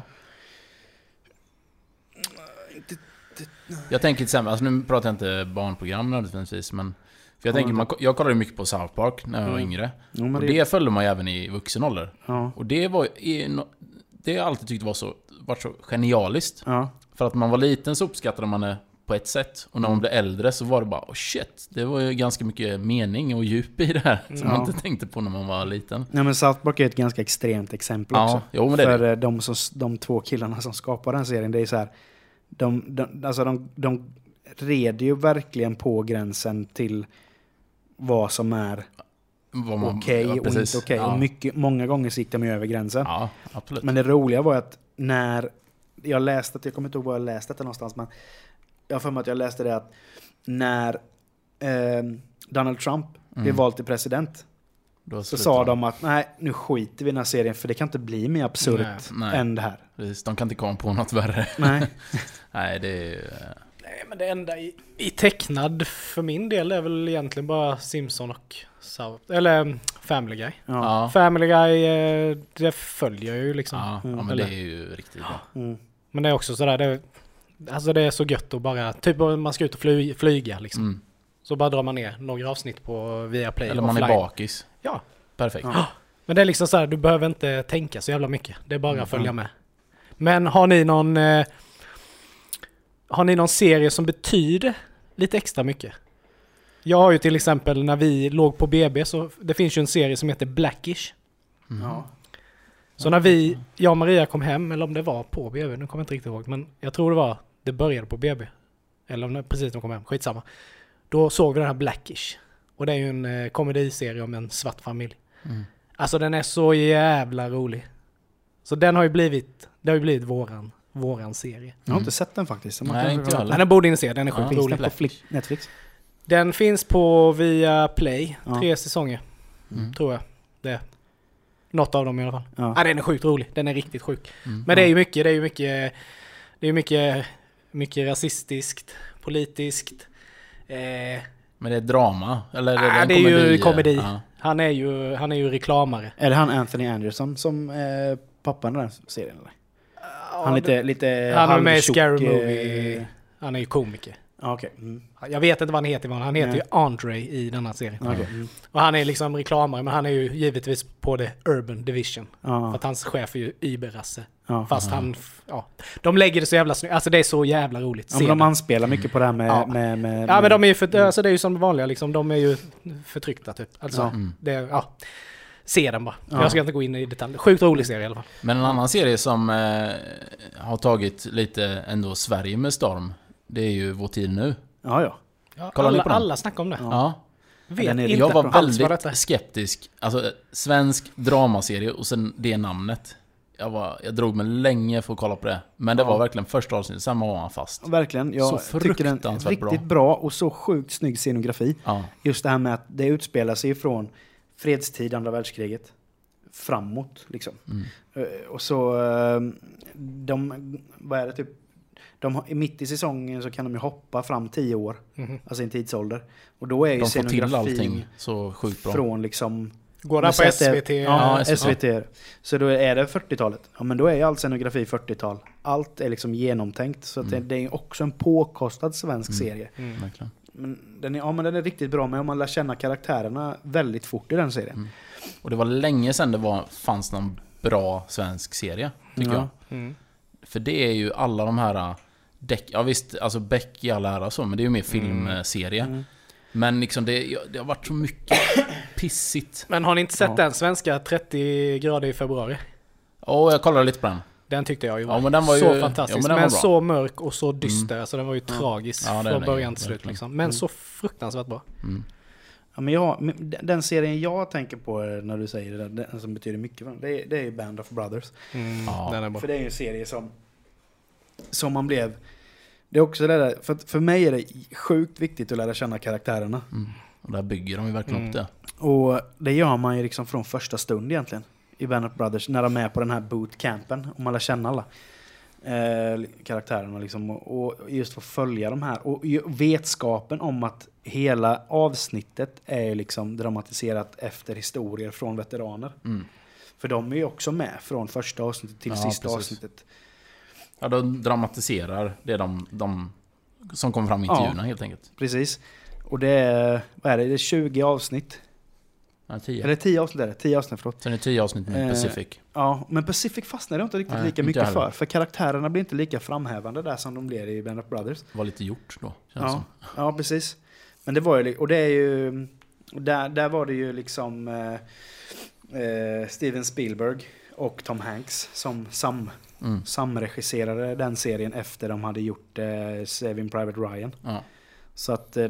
Jag tänker till exempel, alltså nu pratar jag inte barnprogram nödvändigtvis, men... För jag tänker, man, jag kollade mycket på South Park när jag var Mm. yngre. Men Och det, följde man ju även i vuxen ålder. ja, Och det var Det har jag alltid tyckt var så, varit så genialiskt. ja, För att man var liten så uppskattade man det på ett sätt. Och när man blev äldre så var det bara oh shit, det var ju ganska mycket mening och djup i det här. Som Ja. man inte tänkte på när man var liten. nej, men South Park är ett ganska extremt exempel Ja, också. jo, men det För det. eh, de, som, de två killarna som skapar den serien, det är så här... De, de, alltså de, de reder ju verkligen på gränsen till vad som är okej ja, och inte okej. Ja. Och mycket, många gånger så gick de ju över gränsen. Men det roliga var att när jag läste, jag kommer inte ihåg var jag läste detta någonstans, men jag har för mig att jag läste det att när eh, Donald Trump blev Mm. vald till president Då så sa de att nej, nu skiter vi i den här serien för det kan inte bli mer absurt Nej, nej. än det här. Precis, de kan inte komma på något värre. Nej. Nej, det är ju... eh, Nej, men det enda i, i tecknad för min del är väl egentligen bara Simpson och South, eller mm, Family Guy. Ja. Ja, Family Guy, eh, det följer jag ju liksom. ja, ja, men Eller- det är ju riktigt bra. Mm. Men det är också sådär, det, alltså det är så gött att bara, typ om man ska ut och fly, flyga liksom. Mm. Så bara drar man ner några avsnitt på Viaplay Eller man är offline. bakis. Ja. Perfekt. Ja. Men det är liksom så här, du behöver inte tänka så jävla mycket. Det är bara Mm. att följa med. Men har ni någon... Eh, har ni någon serie som betyder lite extra mycket? Jag har ju till exempel när vi låg på BB så det finns ju en serie som heter Blackish. Mm. Ja. Så när vi, jag och Maria kom hem, eller om det var på BB, nu kommer jag inte riktigt ihåg, men jag tror det var, det började på BB. Eller precis när de kom hem, skitsamma. Då såg vi den här Blackish. Och det är ju en eh, komediserie om en svart familj. Mm. Alltså den är så jävla rolig. Så den har ju blivit, det har ju blivit våran, våran serie. Jag har inte sett den faktiskt. Nej, inte jag heller. Den borde ni se, den är Ja, sjukt Finns rolig. den på Netflix? Den finns på via Play, Ja. tre säsonger, Mm. tror jag. Det är. Något av dem i alla fall. Ja. Ja, den är sjukt rolig, den är riktigt sjuk. Mm. Men det är ju mycket, det är ju mycket, det är mycket, mycket rasistiskt, politiskt. Eh, Men det är drama? Eller är det, Ah, en det är ju komedi? Ja. han, är ju, han är ju reklamare. Är det han Anthony Anderson som är pappan i den serien? Eller? Han är lite, lite Han är med i Scary eh, Movie. Han är ju komiker. Ja, okej. Mm. Jag vet inte vad han heter, men han heter Nej. ju Andre i denna serien. Okej. Mm. Och han är liksom reklamare, men han är ju givetvis på the Urban Division. För Ja, att hans chef är ju Überrasse. ja. Fast han, ja. De lägger det så jävla snyggt. Alltså det är så jävla roligt. Ja, men de det. anspelar mycket på det här med... Ja. med, med Ja men de är ju för, alltså det är ju som vanliga liksom, de är ju förtryckta typ. Alltså, Ja. Mm. det, ja. Se den bara. Ja. Jag ska inte gå in i detalj. Sjukt rolig serie i alla fall. Men en annan serie som eh, har tagit lite ändå Sverige med storm, det är ju Vår tid nu. Ja, ja. Ja, Kollar ni alla, på den? alla snackar om det. Ja. Vet inte Jag var bra. väldigt skeptisk. Alltså, svensk dramaserie och sen det namnet. Jag, var, jag drog mig länge för att kolla på det. Men det Ja. var verkligen första avsnittet, sen var man fast. Verkligen. Jag Så tycker den är riktigt bra. och så sjukt snygg scenografi. Ja. Just det här med att det utspelar sig från fredstid, andra världskriget, framåt liksom. Mm. Eh, Och så, eh, de, vad är det typ, de, mitt i säsongen så kan de ju hoppa fram tio år, Mhm. alltså i en tidsålder. Och då är ju De får till allting så sjukt bra. från liksom Går där på det- SVT? Ja, Ja, SVT. det. Så då är det 40-talet. Ja, men då är ju all scenografi 40-tal. Allt är liksom genomtänkt. Så att det, det är också en påkostad svensk serie. Mm. Men den, är, ja, men den är riktigt bra, men man lär känna karaktärerna väldigt fort i den serien. Och det var länge sedan det var, fanns någon bra svensk serie, tycker Ja. jag. Mm. För det är ju alla de här... Däck, ja visst, alltså Beck i all ära så, men det är ju mer filmserie. Mm. Men liksom det, det har varit så mycket pissigt. Men har ni inte sett Ja. den svenska 30 grader i februari? Åh, jag kollade lite på den. Den tyckte jag ju var, Ja, men den var så ju- fantastisk. ja, men men så mörk och så dyster. Så den var ju tragisk Ja, från början till slut. Liksom. Men så fruktansvärt bra. Mm. Ja, men jag, den serien jag tänker på eh, när du säger det, den som betyder mycket för mig, det är, det är ju Band of Brothers. Ja. Den är bra. För det är ju en serie som, som man blev... Det är också det där, för, för mig är det sjukt viktigt att lära känna karaktärerna. Och där bygger de ju verkligen Mm. upp det. Och det gör man ju liksom från första stund egentligen. I Band of Brothers, när de är på den här bootcampen. Och man lär känna alla eh, karaktärerna liksom. Och, och just få följa de här. Och vetskapen om att hela avsnittet är liksom dramatiserat efter historier från veteraner. Mm. För de är ju också med från första avsnittet till Ja, sista precis. avsnittet. Ja, de dramatiserar det de, de som kommer fram i Ja. intervjuerna helt enkelt. Precis. Och det är, vad är det, det är 20 avsnitt. Ja, tio. Eller 10 avsnitt är det, 10 avsnitt förlåt. Sen är det tio avsnitt med Eh, Pacific. Ja, men Pacific fastnade jag inte riktigt Nej, lika inte mycket heller. för. För karaktärerna blir inte lika framhävande där som de blir i Band of Brothers. var lite gjort då, känns Ja, som. ja, precis. Men det var ju, och det är ju, där, där var det ju liksom eh, eh, Steven Spielberg och Tom Hanks som sam, Mm. samregisserade den serien efter de hade gjort eh, Saving Private Ryan. Ja. Så att eh,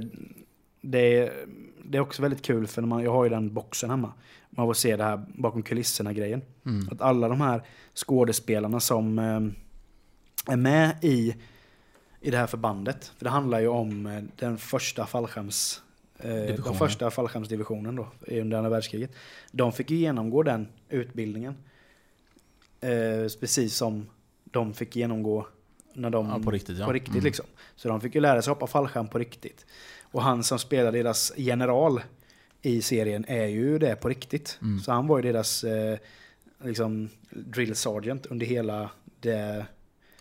det, är- det är också väldigt kul för när man, jag har ju den boxen hemma. Man får se det här bakom kulisserna grejen. Mm. Att alla de här skådespelarna som eh, är med i, i det här förbandet. För det handlar ju om eh, den första fallskärms... Eh, den Divisionen. första fallskärmsdivisionen då, under andra världskriget. De fick ju genomgå den utbildningen. Eh, precis som de fick genomgå när de... Ja, på riktigt, ja. På riktigt Mm. liksom. Så de fick ju lära sig hoppa fallskärm på riktigt. Och han som spelar deras general i serien är ju det på riktigt. Mm. Så han var ju deras eh, liksom, drill sergeant under hela det...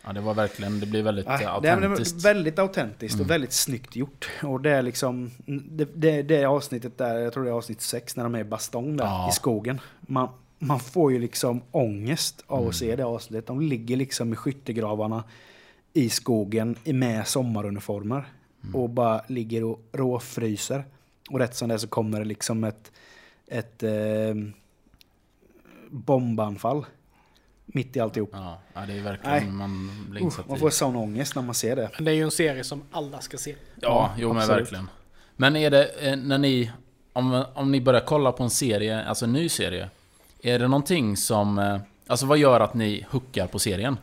Ja, det var verkligen, det blir väldigt det är autentiskt. väldigt autentiskt Mm. och väldigt snyggt gjort. Och det är liksom, det, det, det avsnittet där, jag tror det är avsnitt 6, när de är i Bastong där Ja. i skogen. Man, man får ju liksom ångest av Mm. att se det avsnittet. De ligger liksom i skyttegravarna i skogen i- med sommaruniformer. Mm. Och bara ligger och råfryser. Och rätt som det så kommer det liksom ett, ett eh, bombanfall. Mitt i alltihop. Ja, ja, det är verkligen, Nej. man blir Uh, insatt man i. får sån ångest när man ser det. Men det är ju en serie som alla ska se. Ja, jo men absolut. verkligen. Men är det, eh, när ni, om, om ni börjar kolla på en serie, alltså en ny serie. Är det någonting som, eh, alltså vad gör att ni hookar på serien?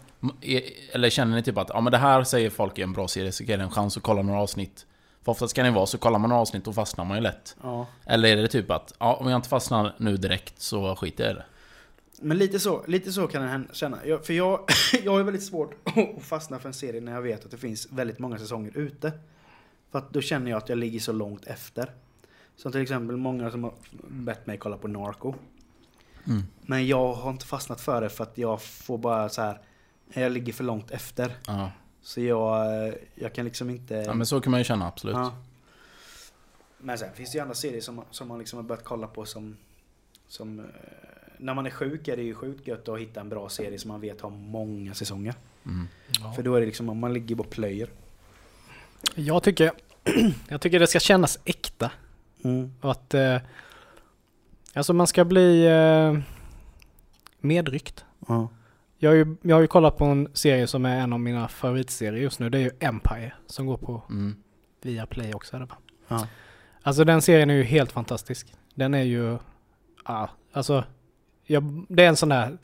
Eller känner ni typ att, ja men det här säger folk är en bra serie, så kan det en chans att kolla några avsnitt. För oftast kan det vara så, kollar man några avsnitt och fastnar man ju lätt. Ja. Eller är det typ att, ja om jag inte fastnar nu direkt så skiter jag i det. Men lite så, lite så kan jag känna. Jag, för jag, jag har väldigt svårt att fastna för en serie när jag vet att det finns väldigt många säsonger ute. För att då känner jag att jag ligger så långt efter. Som till exempel många som har bett mig kolla på Narco. Mm. Men jag har inte fastnat för det för att jag får bara så här. Jag ligger för långt efter. Ja. Så jag, jag kan liksom inte... ja, men så kan man ju känna absolut. Ja. Men sen finns det ju andra serier som, som man liksom har börjat kolla på som... som eh, när man är sjuk är det ju sjukt gött att hitta en bra serie som man vet har många säsonger. Mm. För då är det liksom om man ligger och plöjer. Jag tycker, jag tycker det ska kännas äkta. Och att eh, alltså man ska bli eh, medryckt. Ja. Jag har, ju, jag har ju kollat på en serie som är en av mina favoritserier just nu. Det är ju Empire som går på Mm. Viaplay också. Är det va? Ja. Alltså den serien är ju helt fantastisk. Den är ju, ja, alltså, jag, det är en sån där,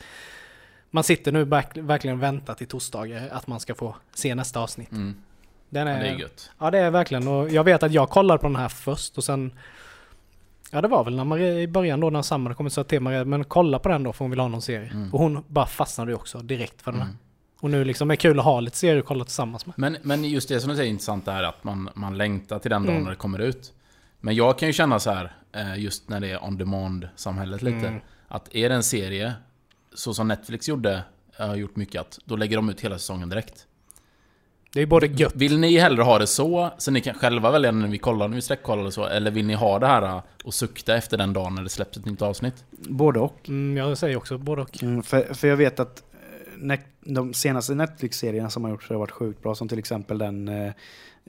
man sitter nu verk, verkligen och väntar till torsdagar att man ska få se nästa avsnitt. Mm. Den Ja, är, det är gött. Ja det är verkligen och jag vet att jag kollade på den här först och sen Ja det var väl när Maria, i början då när Sam hade kommit så till Maria, men kolla på den då för hon vill ha någon serie. Mm. Och hon bara fastnade ju också direkt för den här. Mm. Och nu liksom är det kul att ha lite serier att kolla tillsammans med. Men, men just det som du säger är intressant är att man, man längtar till den dagen Mm. när det kommer ut. Men jag kan ju känna så här, eh, just när det är on demand-samhället lite. Mm. Att är det en serie, så som Netflix gjorde, har gjort mycket att då lägger de ut hela säsongen direkt. Det är både gött. Vill ni hellre ha det så, så ni kan själva välja när vi kollar, när vi sträckkollar eller så, eller vill ni ha det här eh, och sukta efter den dagen när det släpps ett nytt avsnitt? Både och. Mm, jag säger också både och. Mm, för, för jag vet att eh, de senaste Netflix-serierna som har gjorts har varit sjukt bra, som till exempel den eh,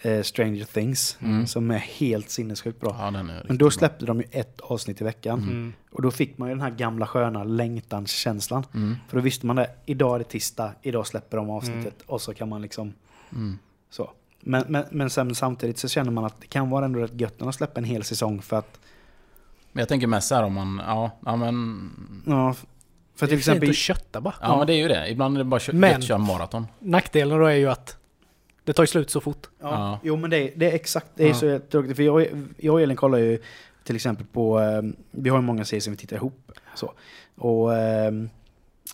eh, Stranger Things, Mm. som är helt sinnessjukt bra. Ja, den är Men då bra. släppte de ju ett avsnitt i veckan. Mm. Och då fick man ju den här gamla sköna längtanskänslan. Mm. För då visste man det, idag är det tisdag, idag släpper de avsnittet. Och så kan man liksom Mm. så. Men, men, men sen samtidigt så känner man att det kan vara ändå rätt gött när de släpper en hel säsong för att, Men jag tänker mest så här om man, ja, ja men... ja, för Det till är fint exempel, att kötta bara. Ja, men det är ju det. Ibland är det bara kö- Men- att köra maraton. Nackdelen då är ju att det tar ju slut så fort. ja, Ja. jo men det, det är exakt, det är Ja. så tråkigt. För jag, jag och Elin kollar ju till exempel på, eh, vi har ju många serier som vi tittar ihop. Så. Och, eh,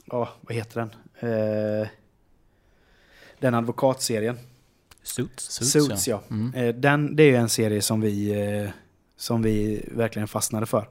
ja vad heter den? Den advokatserien. Suits. Suits, ja. Mm. Eh, Den, det är ju en serie som vi, eh, som vi verkligen fastnade för.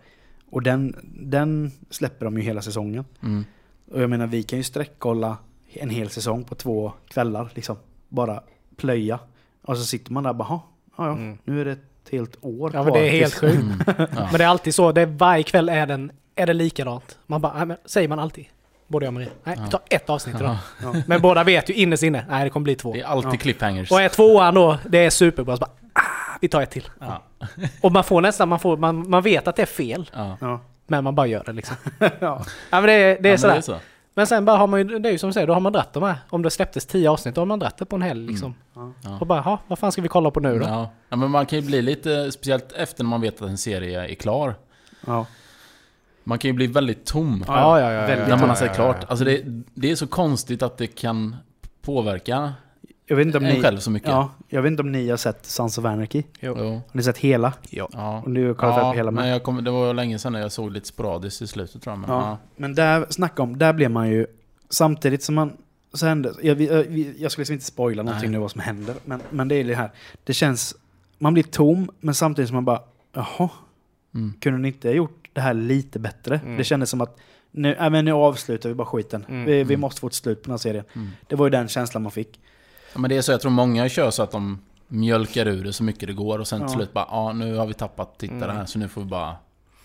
Och den, den släpper de ju hela säsongen. Mm. Och jag menar vi kan ju sträckkolla en hel säsong på två kvällar. Liksom. Bara plöja. Och så sitter man där och bara, "Ha, ja, ja, Mm. nu är det ett helt år Ja men det är helt sjukt. Mm. Ja. Men det är alltid så, det är varje kväll är, den, är det likadant. Man bara, nej, men, säger man alltid. Både jag och Maria. Nej, vi tar ett avsnitt idag. Ja. Men båda vet ju innerst inne, nej det kommer bli två. Det är alltid Ja. cliffhangers. Och är tvåan då, det är superbra, så bara, ah, vi tar ett till. Ja. Och man får nästan, man, får, man, man vet att det är fel, men man bara gör det liksom. ja. Ja men det, är- det är Ja, men sådär. det är så. Men sen bara har man ju, det är ju som du säger, då har man dratt de här. Om det släpptes tio avsnitt, då har man dratt det på en helg liksom. Ja. Och bara, ha, vad fan ska vi kolla på nu då? Ja. ja, men man kan ju bli lite, speciellt efter när man vet att en serie är klar. Ja. Man kan ju bli väldigt tom Ja, ja, ja, ja, Väldigt när man har sett klart. Alltså det, det är så konstigt att det kan påverka Jag vet inte om en ni, själv så mycket. ja, jag vet inte om ni har sett Sons of Anarchy? Jo. Har ni sett hela? Ja. Ja. Och du har kollat ja, hela men jag kom, det var länge sedan jag såg lite sporadiskt i slutet tror jag. Men, Ja. ja. Men där, snacka om, där blev man ju, samtidigt som man, så hände, jag, jag, jag skulle liksom inte spoila någonting Nej. nu vad som händer, men, men det är det här, det känns, man blir tom, men samtidigt som man bara, jaha, Mm. kunde ni inte ha gjort det här lite bättre? Mm. Det kändes som att, nu, äh, men nu avslutar vi bara skiten. Mm. Vi, vi Mm. måste få ett slut på den här serien. Mm. Det var ju den känslan man fick. Ja, men det är så, jag tror många kör så att de mjölkar ur det så mycket det går och sen till Ja. slut bara ja nu har vi tappat tittare Mm. här så nu får vi bara...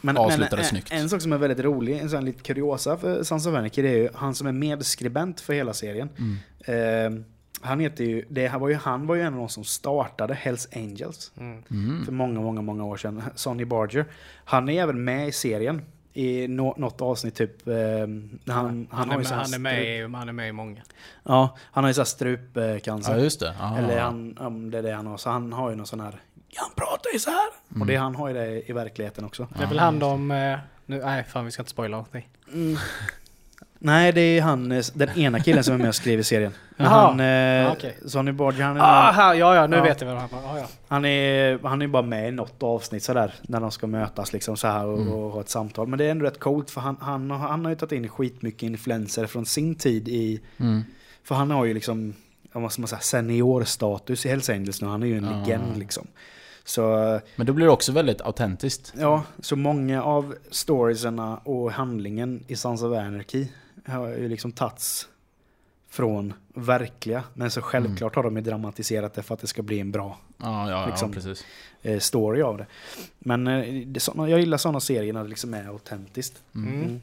Men, Avslutade men, snyggt. En, en sak som är väldigt rolig, en sån lite kuriosa för of Anarchy, det är ju han som är medskribent för hela serien. Mm. Eh, han heter ju, det här var ju, han var ju en av de som startade Hells Angels Mm. Mm. för många, många, många år sedan. Sonny Barger. Han är även med i serien i nå, något avsnitt typ. Eh, när han, han, Han, har är med, han, är i- han är med i många. Ja, han har ju så här strupcancer. Ja just det. Ja. Eller han, om det är det han har. Så han har ju någon sån här, han pratar ju så här. Mm. Och det, han har ju det i verkligheten också. Det är väl han de... eh, Nu, nej fan vi ska inte spoila någonting. Mm. Nej, det är han, eh, den ena killen som är med och skriver serien. Han, eh, Ah, okej. Sonny Barger, han är, Ah, här, ja ja, nu Ja. vet jag vad han ah, ja. han, är, han är bara med i något avsnitt sådär. När de ska mötas liksom så här och, Mm. och ha ett samtal. Men det är ändå rätt coolt för han, han, har- han har ju tagit in skitmycket influenser från sin tid i... Mm. För han har ju liksom, vad ska man säga, seniorstatus i Hells Angels nu. Han är ju en Ja. legend liksom. Så Men då blir det också väldigt autentiskt. Ja, så många av storiesarna och handlingen i Sons of Anarchy har ju liksom tagits från verkliga. Men så självklart har de ju dramatiserat det för att det ska bli en bra Ja, ja, Liksom. ja eh, story av det. Men eh, det, såna, jag gillar sådana serier när det liksom är autentiskt. Mm. Mm.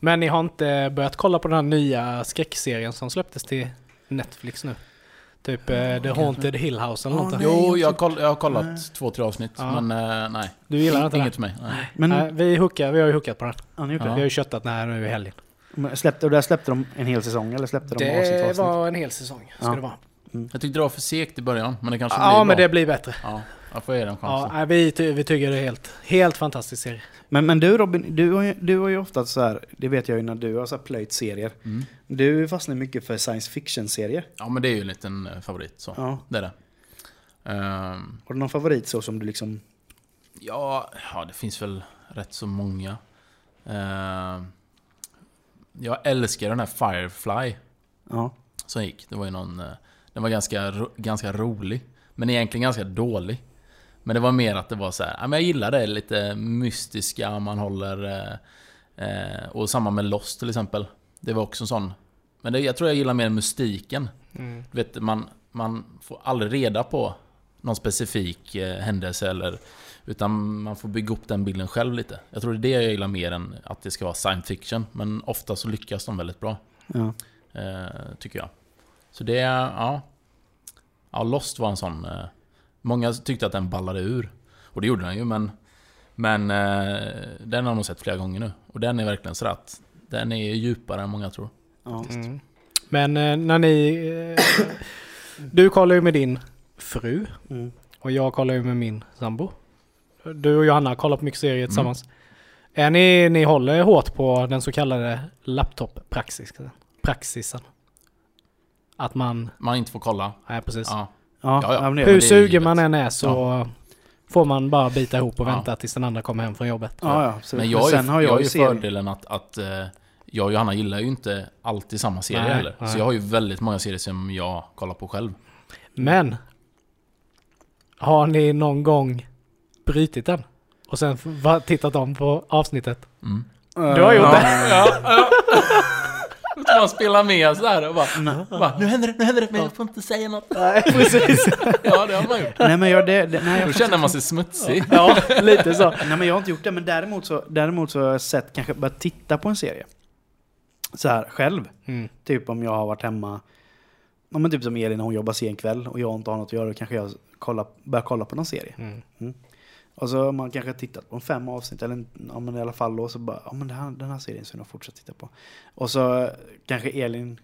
Men ni har inte börjat kolla på den här nya skräckserien som släpptes till Netflix nu? Typ eh, The Haunted Hill House eller något. nej. Jo, jag, koll, jag har kollat Nej. två, tre avsnitt. Ja. Men nej. Du gillar inte Inget det? för mig. Nej. Men, Nej, vi, hookar, vi har ju hookat på den. gjort Ja. Vi har ju köttat den här nu i helgen. Släppte, och där släppte de en hel säsong eller släppte de avsnitt Det avsnitt? var en hel säsong, ska Ja. det vara. Jag tyckte det var för segt i början, men det kanske blir Ja, bra. men det blir bättre. Ja, jag får ge den en chans. Ja, vi, ty- vi tycker det är helt, helt fantastisk serie. Men, men du Robin, du har, ju, du har ju ofta så här, det vet jag ju när du har så här plöjt serier. Mm. Du fastnar mycket för science fiction-serier. Ja, men det är ju en liten eh, favorit. Så. Ja. Det är det. Ehm, Har du någon favorit så som du liksom... ja, ja, det finns väl rätt så många. Ehm, jag älskar den här Firefly Ja. som gick. Det var ju någon... eh, Den var ganska, ganska rolig. Men egentligen ganska dålig. Men det var mer att det var så här, jag gillar det lite mystiska, man håller... Eh, eh, och samma med Lost till exempel. Det var också en sån. Men det, jag tror jag gillar mer mystiken. Mm. Du vet, man, man får aldrig reda på någon specifik eh, händelse eller... Utan man får bygga upp den bilden själv lite. Jag tror det är det jag gillar mer än att det ska vara science fiction. Men ofta så lyckas de väldigt bra. Ja. Eh, tycker jag. Så det, ja. Ja, Lost var en sån... Eh, många tyckte att den ballade ur. Och det gjorde den ju, men... Men eh, den har nog sett flera gånger nu. Och den är verkligen så att den är djupare än många tror. Ja. Mm. Men eh, när ni... Eh, du kollar ju med din fru Mm. och jag kollar ju med min sambo. Du och Johanna kollar på mycket serier tillsammans. Är ni, ni håller hårt på den så kallade laptop-praxisen? Praxisen. Att man... Man inte får kolla. Nej, precis. Ja. Ja, Ja, ja. men Hur sugen man än är så får man bara bita ihop och Ja. vänta tills den andra kommer hem från jobbet. Ja. Men jag, sen är, har jag, jag ju serier. fördelen att, att eh, jag och Johanna gillar ju inte alltid samma serie Nej, heller. nej. Så jag har ju väldigt många serier som jag kollar på själv. Men har ni någon gång brutit den? Och sen tittat om på avsnittet? Mm. Du har gjort ja. det? Ja, ja. Man spelar med sådär och bara, bara Nu händer det, nu händer det, men jag får inte säga något. Nej, precis. Ja, det har man gjort. Nej, men jag, det, det, nej, jag Då känner man sig smutsig. Ja, lite så. Nej men jag har inte gjort det, men däremot så, däremot så har jag sett, kanske börjat titta på en serie. Så här själv. Mm. Typ om jag har varit hemma, ja, men typ som Elin hon jobbar sen kväll och jag inte har något att göra, då kanske jag kollar, börjar kolla på någon serie. Mm. Och så har man kanske tittat på fem avsnitt, eller ja, men i alla fall då, så bara, ja men det här, den här serien ska jag fortsätta titta på. Och så kanske Elin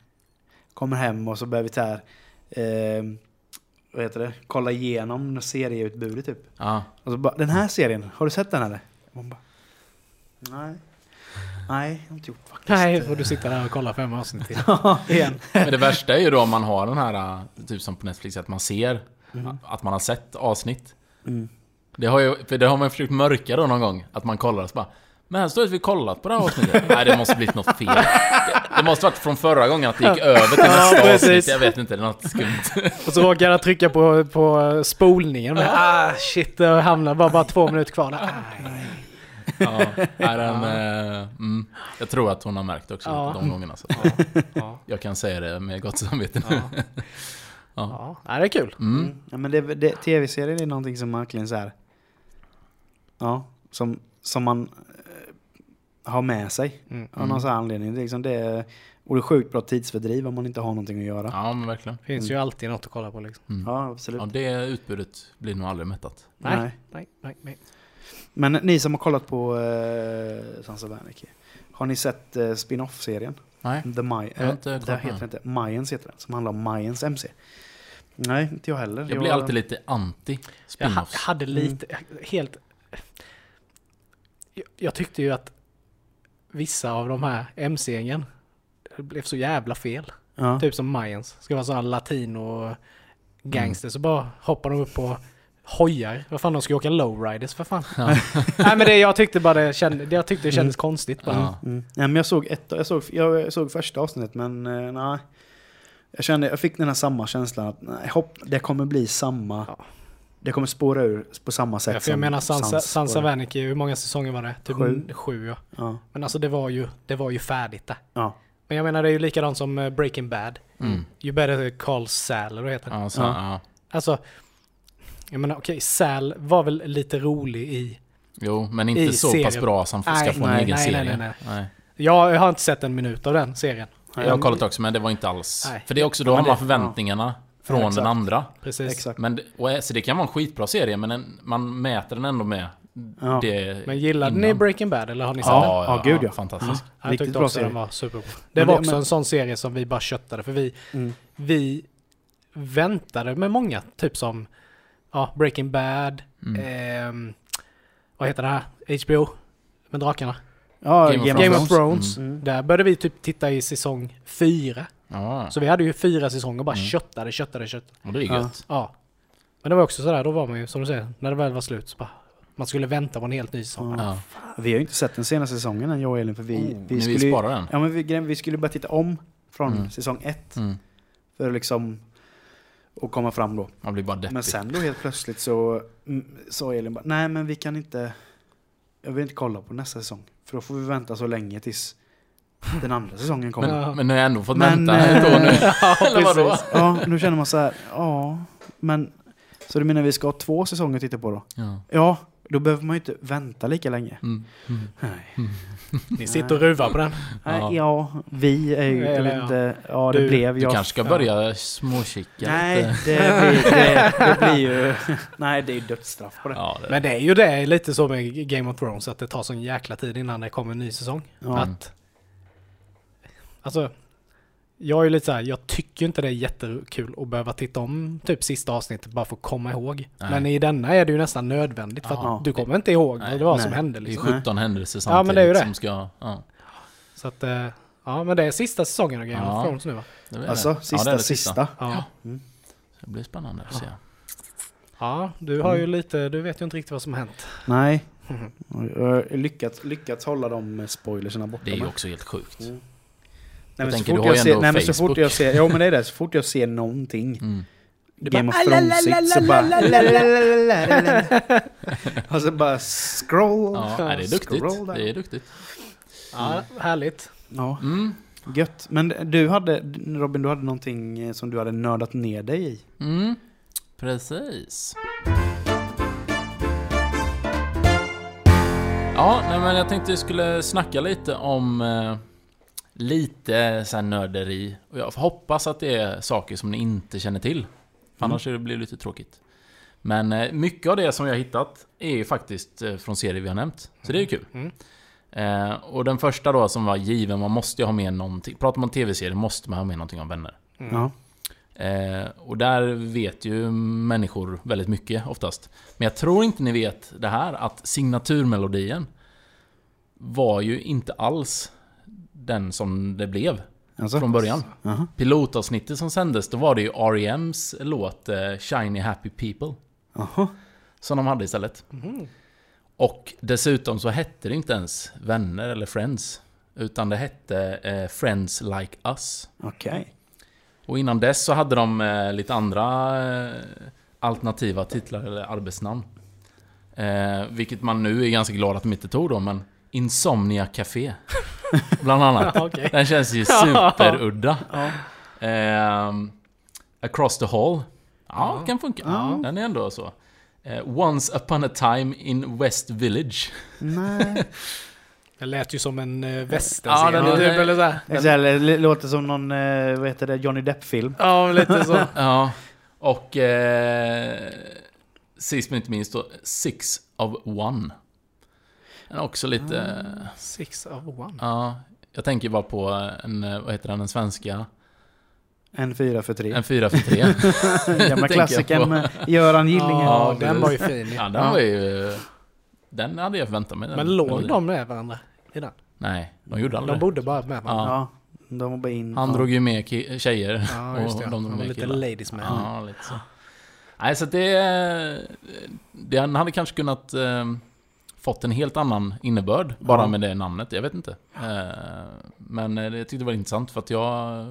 kommer hem och så börjar vi så här, eh, vad heter det, kolla igenom serieutbudet typ. Ja. Och så bara, den här serien, har du sett den eller? Man bara, nej. Nej, jag har inte gjort faktiskt. Nej, får du sitta där och kolla fem avsnitt till. Igen. Men det värsta är ju då om man har den här, typ som på Netflix, att man ser Mm. att man har sett avsnitt. Mm. Det har, ju, för det har man försökt mörka då någon gång, att man kollar och så bara Men här står det att vi kollat på det här avsnittet. Nej, det måste blivit något fel. Det, det måste varit från förra gången att det gick över till Ja, nästa precis. avsnitt. Jag vet inte, det är något skumt. Och så råkar jag trycka på, på spolningen. Men, ah shit, det hamnar bara, bara två minuter kvar. Där. Aj. Ja, är den, eh, mm, jag tror att hon har märkt också Ja. de gångerna. Så Ja, jag kan säga det med gott samvete nu. ja. ja. Nej, det är kul. Mm. Mm. Ja, men det, det, tv-serier är någonting som verkligen så här. Ja, som, som man eh, har med sig. Mm. Av någon sån här anledning. Det är liksom det är, och det är sjukt bra tidsfördriv om man inte har någonting att göra. Ja, men verkligen. finns ju alltid något att kolla på liksom. Mm. Ja, absolut. Ja, det utbudet blir nog aldrig mättat. Nej, Nej. nej, nej. Men ni som har kollat på eh, Sons of Anarchy. Har ni sett eh, spin-off-serien? Nej. The May Jag har inte kollat det heter inte. Mayans heter den. Som handlar om Mayans MC. Nej, inte jag heller. Jag blir alltid lite anti Jag spin-offs. hade lite, helt... Jag, jag tyckte ju att vissa av de här MC-gängen blev så jävla fel. Ja. Typ som Mayans. Ska vara sådana latino gangster så bara hoppar de upp på hojar. Vad fan, de ska ju åka lowriders för fan. Nej men det, jag tyckte bara det, kände, det- jag tyckte det kändes konstigt bara. Ja. Mm. Ja, men jag såg ett, jag såg, jag såg första avsnittet men eh, nej. Jag kände, jag fick den här samma känslan att nej, hopp, det kommer bli samma. Ja. Det kommer spåra ur på samma sätt Ja, för jag som menar Sansa, Sans Sansa. Vanicki, hur många säsonger var det? Typ Sju. sju ja. Ja, Men alltså det var ju, det var ju färdigt där. ja. Men jag menar det är ju likadant som eh, Breaking Bad. Mm. You better call Sal, eller vad heter det? Ja, så, Ja. ja. Alltså, jag menar okej, Sal var väl lite rolig i... Jo, men inte så pass serien. bra som ska Nej, få en nej, egen nej, nej, serie. nej, nej. Jag har inte sett en minut av den serien. Jag har kollat också, men det var inte alls... Nej. För det är också, då Ja, har man förväntningarna från exakt. den andra. Precis. Exakt. Men, det- och, så det kan vara en skitbra serie, men en, man mäter den ändå med Ja. det Men gillade ni innan. Breaking Bad eller har ni sett Ja, den? ja, gud, ja. Fantastisk. Jag Riktigt tyckte bra också serie. den var superbra. Det Men var det- också men- en sån serie som vi bara köttade för vi, Mm. vi väntade med många, typ som ja, Breaking Bad, Mm. ehm, vad heter det här? HBO med drakarna. Ja, Game of Game, of Thrones. Mm. Där började vi typ titta i säsong fyra. Ja, Så vi hade ju fyra säsonger och bara Mm. köttade, köttade, köttade. och det är Ja. gött. Ja. Men det var också sådär, då var man ju som du säger, när det väl var slut så bara, man skulle vänta på en helt ny säsong. Ja. Ja. Vi har ju inte sett den senaste säsongen än jag och Elin för vi, Oh, vi vi skulle sparar den. Ja men vi, vi skulle bara titta om från Mm. säsong ett. Mm. För att liksom och komma fram då. Man blir bara deppig. Men sen då helt plötsligt så mm, sa Elin bara, nej men vi kan inte, jag vill inte kolla på nästa säsong. För då får vi vänta så länge tills den andra säsongen kommer. Men, nu har jag ändå fått Men, vänta ett år nu. eh, Eller vadå? Ja, nu känner man så här, ja, men så du menar vi ska ha två säsonger att titta på då? Ja. Ja, då behöver man ju inte vänta lika länge. Mm. Mm. Nej, Ni sitter och ruvar på den. Nej, Ja. ja vi är ju, Eller ja. inte, ja det Du- blev Du jag. kanske ska börja småkika Nej, det blir, det, det blir ju, nej det är ju dödsstraff på det. Ja, det. Men det är ju det lite så med Game of Thrones att det tar sån jäkla tid innan det kommer en ny säsong. Ja. Att... Alltså... Jag är lite så här, jag tycker inte det är jättekul att behöva titta om typ sista avsnittet bara för att komma ihåg. Nej. Men i denna är det ju nästan nödvändigt för att du kommer inte ihåg Nej. vad det var Nej. som hände Det är liksom. 17 händelser Ja, men det är ju samtidigt det. som ska... Ja, Så att, eh, ja men det är sista säsongen av Game Ja. of Thrones nu va? det det. Alltså, Ja, det sista, det sista. Ja. Det blir spännande att se. Ja, du har ju Mm. lite, du vet ju inte riktigt vad som har hänt. Nej. Jag har lyckats, lyckats hålla de spoilerserna borta. Det är ju också helt sjukt. Mm. Nej, men så tänker, fort du har jag ju ser, ändå nej, men så fort jag ser, jo men det är det, så fort jag ser någonting Mm. Game of Thrones så bara... Och så bara scroll. Ja, det är duktigt. Det är duktigt. Ja, härligt. Ja, Mm. gött. Men du hade, Robin, du hade någonting eh, som du hade nördat ner dig i. Mm. Precis. Ja, nej, men jag tänkte jag skulle snacka lite om eh, lite så här nörderi. Och jag hoppas att det är saker som ni inte känner till. För annars blir det lite tråkigt. Men eh, mycket av det som jag har hittat är ju faktiskt eh, från serier vi har nämnt. Så det är ju kul. Mm. Eh, och den första då som var given, man måste ju ha med någonting. Pratar man tv-serier måste man ha med någonting om vänner. Ja. Eh, och där vet ju människor väldigt mycket oftast. Men jag tror inte ni vet det här att signaturmelodien var ju inte alls den som det blev Alltså? från början. Jaha. Pilotavsnittet som sändes, då var det ju R.E.M's låt eh, Shiny Happy People. Jaha. Som de hade istället. Mhm. Och dessutom så hette det inte ens Vänner eller Friends. Utan det hette eh, Friends Like Us. Okej. Och innan dess så hade de eh, lite andra eh, alternativa titlar eller arbetsnamn. Eh, vilket man nu är ganska glad att de inte tog då, men Insomnia Café. Bland annat. Ja, okej. Den känns ju superudda. Ja. Ehm, Across the Hall. Ja, kan funka. Ja. Den är ändå så. Eh, Once upon a time in West Village. Nej. Det lät ju som en uh, Ja, den är- typ, eller så här. Det är- det låter som någon, eh, vad heter det, Johnny Depp-film. Ja, lite så. Ja, och eh, sist men inte minst då, Six of One. Den är också lite... Six of one. Ja, jag tänker bara på en, eh, vad heter den, den svenska? En fyra för tre. En 4 för 3. Gamla klassikern med Göran Gillinger. Ja, den var ju fin. Ja, den var ju... Den hade jag förväntat mig. den Men låg de med varandra i den? Nej, de gjorde De aldrig det. bodde bara med varandra. Ja. Ja, de var bara in. Han ja. drog ju med tjejer. Ja, just det. och de drog Han med lite killar. ladies man. Ja, lite så. Nej, så det... Den hade kanske kunnat eh, fått en helt annan innebörd bara Ja. med det namnet. Jag vet inte. Eh, men eh, det jag tyckte det var intressant för att jag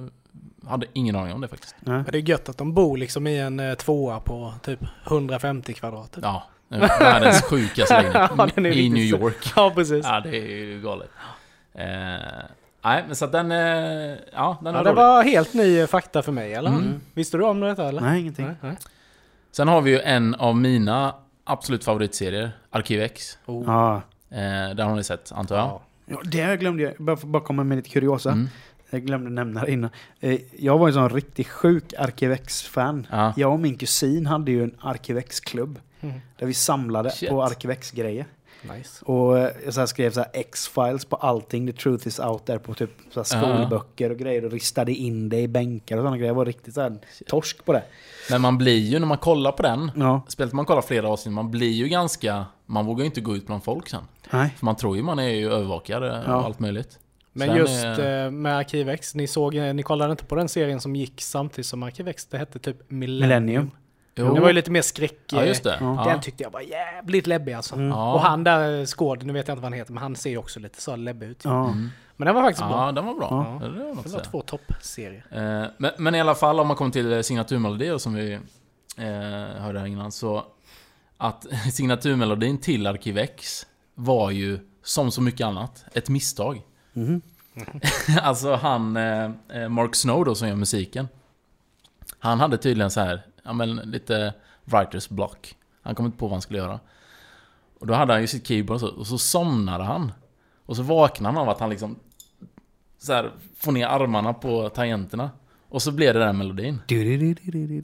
hade ingen aning om det faktiskt. Nej. Det är gött att de bor liksom i en eh, tvåa på typ 150 kvadrat. typ. Ja, världens sjukaste lägenhet. Ja, I New så. York. Ja, precis. Ja, det är ju galet. Nej, men så att den... Ja, den Ja, var det rolig. var helt ny fakta för mig, eller? Mm. Visste du om detta, eller? Nej, ingenting. Nej, nej. Sen har vi ju en av mina absolut favoritserier, Arkiv X. Oh. Ja. Eh, den har ni sett, antar jag? Ja. Det glömde jag. Bara, bara komma med lite kuriosa. Mm. Jag glömde nämna det innan. Eh, Jag var en sån riktigt sjuk Arkivex-fan. Ja. Jag och min kusin hade ju en Arkivex-klubb. Mm. Där vi samlade Shit. på Arkivex-grejer. Nice. Och eh, jag så här skrev så här X-files på allting. The truth is out there på typ så här skolböcker och grejer. Och ristade in det i bänkar och sådana grejer. Jag var riktigt så här torsk på det. Men man blir ju, när man kollar på den, Ja. speciellt när man kollar flera avsnitt, man blir ju ganska... Man vågar ju inte gå ut bland folk sen. Nej. För man tror ju man är ju övervakad och Ja. allt möjligt. Men Sen just är- eh, med Arkiv X, ni såg, eh, ni kollade inte på den serien som gick samtidigt som Arkiv X, det hette typ Millennium. Millennium. Jo. Det var ju lite mer skräck... Ja, just det. Ja. Den Ja. tyckte jag var jävligt läbbig alltså. Ja. Och han där skåd, nu vet jag inte vad han heter, men han ser ju också lite så läbbig ut. Ja. Mm. Men den var faktiskt bra. Ja, den var bra. Det var något Det var två toppserier. Eh, men, men i alla fall om man kommer till signaturmelodier som vi eh, hörde här innan så att signaturmelodin till Arkivex var ju som så mycket annat ett misstag. Mhm. alltså han, eh, eh, Mark Snow då som gör musiken. Han hade tydligen så här, ja men lite writers block. Han kom inte på vad han skulle göra. Och då hade han ju sitt keyboard och så, och så somnade han. Och så vaknade han av att han liksom så här, får ner armarna på tangenterna. Och så blev det den melodin.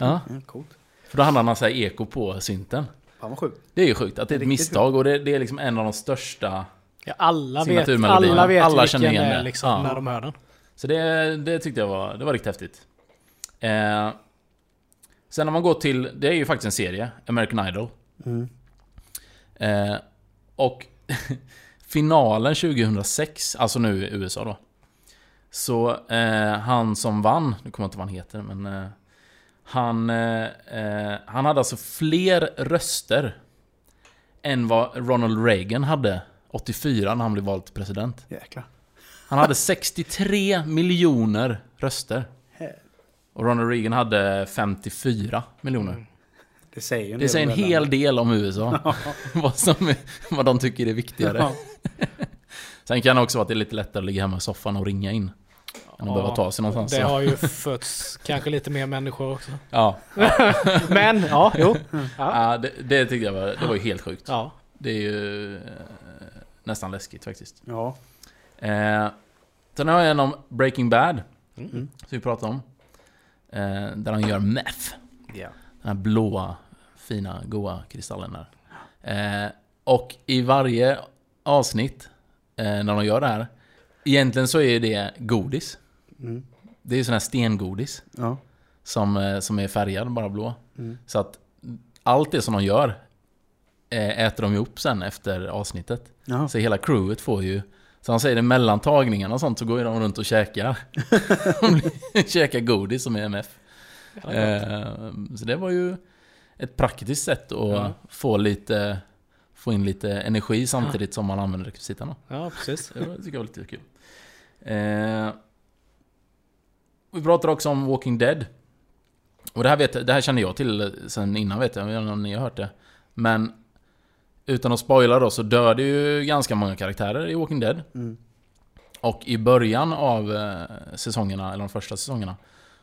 Ja. Ja, coolt. För då hade han så här eko på synten. Fan vad sjukt. Det är ju sjukt att det är ett misstag och det, det är liksom en av de största. Ja, alla vet, alla vet Alla vilken känner igen det är det. liksom Ja. när de hör den. Så det, det tyckte jag var, det var riktigt häftigt. Eh, sen när man går till, det är ju faktiskt en serie, American Idol. Mm. Eh, och finalen 2006, alltså nu i USA då. Så eh, han som vann, nu kommer jag inte vad han heter, men eh, han, eh, eh, han hade alltså fler röster än vad Ronald Reagan hade 84 när han blev vald till president. Jäklar. Han hade 63 miljoner röster. Och Ronald Reagan hade 54 miljoner. Det säger en Det säger en hel del om USA. vad, som vad de tycker är viktigare. Ja. Sen kan det också vara att det är lite lättare att ligga hemma i soffan och ringa in. Än att Ja, behöva ta sig någonstans. Det så. har ju fötts kanske lite mer människor också. Ja, Men, ja, jo. Ja. ja det, det tyckte jag var, det var ju helt sjukt. ja. Det är ju eh, nästan läskigt faktiskt. Ja. Eh, sen har jag en om Breaking Bad. Mm. Som vi pratade om. Eh, där han gör meth. Ja. Den här blåa, fina, goa kristallen där. Eh, och i varje avsnitt, eh, när de gör det här, egentligen så är det godis. Mm. Det är sån här stengodis. Ja. Som, som är färgad, bara blå. Mm. Så att allt det som de gör äter de upp sen efter avsnittet. Ja. Så hela crewet får ju... Så han säger det mellan tagningarna och sånt så går ju de runt och käkar. De käkar godis som är MF. Eh, så det var ju ett praktiskt sätt att Ja. få lite... Få in lite energi samtidigt som man använder rekvisitarna. ja, precis. Det tycker jag var lite kul. Eh, vi pratade också om Walking Dead. Och det här, vet, det här kände jag till sen innan vet jag, jag vet inte om ni har hört det. Men utan att spoila då så dör det ju ganska många karaktärer i Walking Dead. Mm. Och i början av eh, säsongerna, eller de första säsongerna,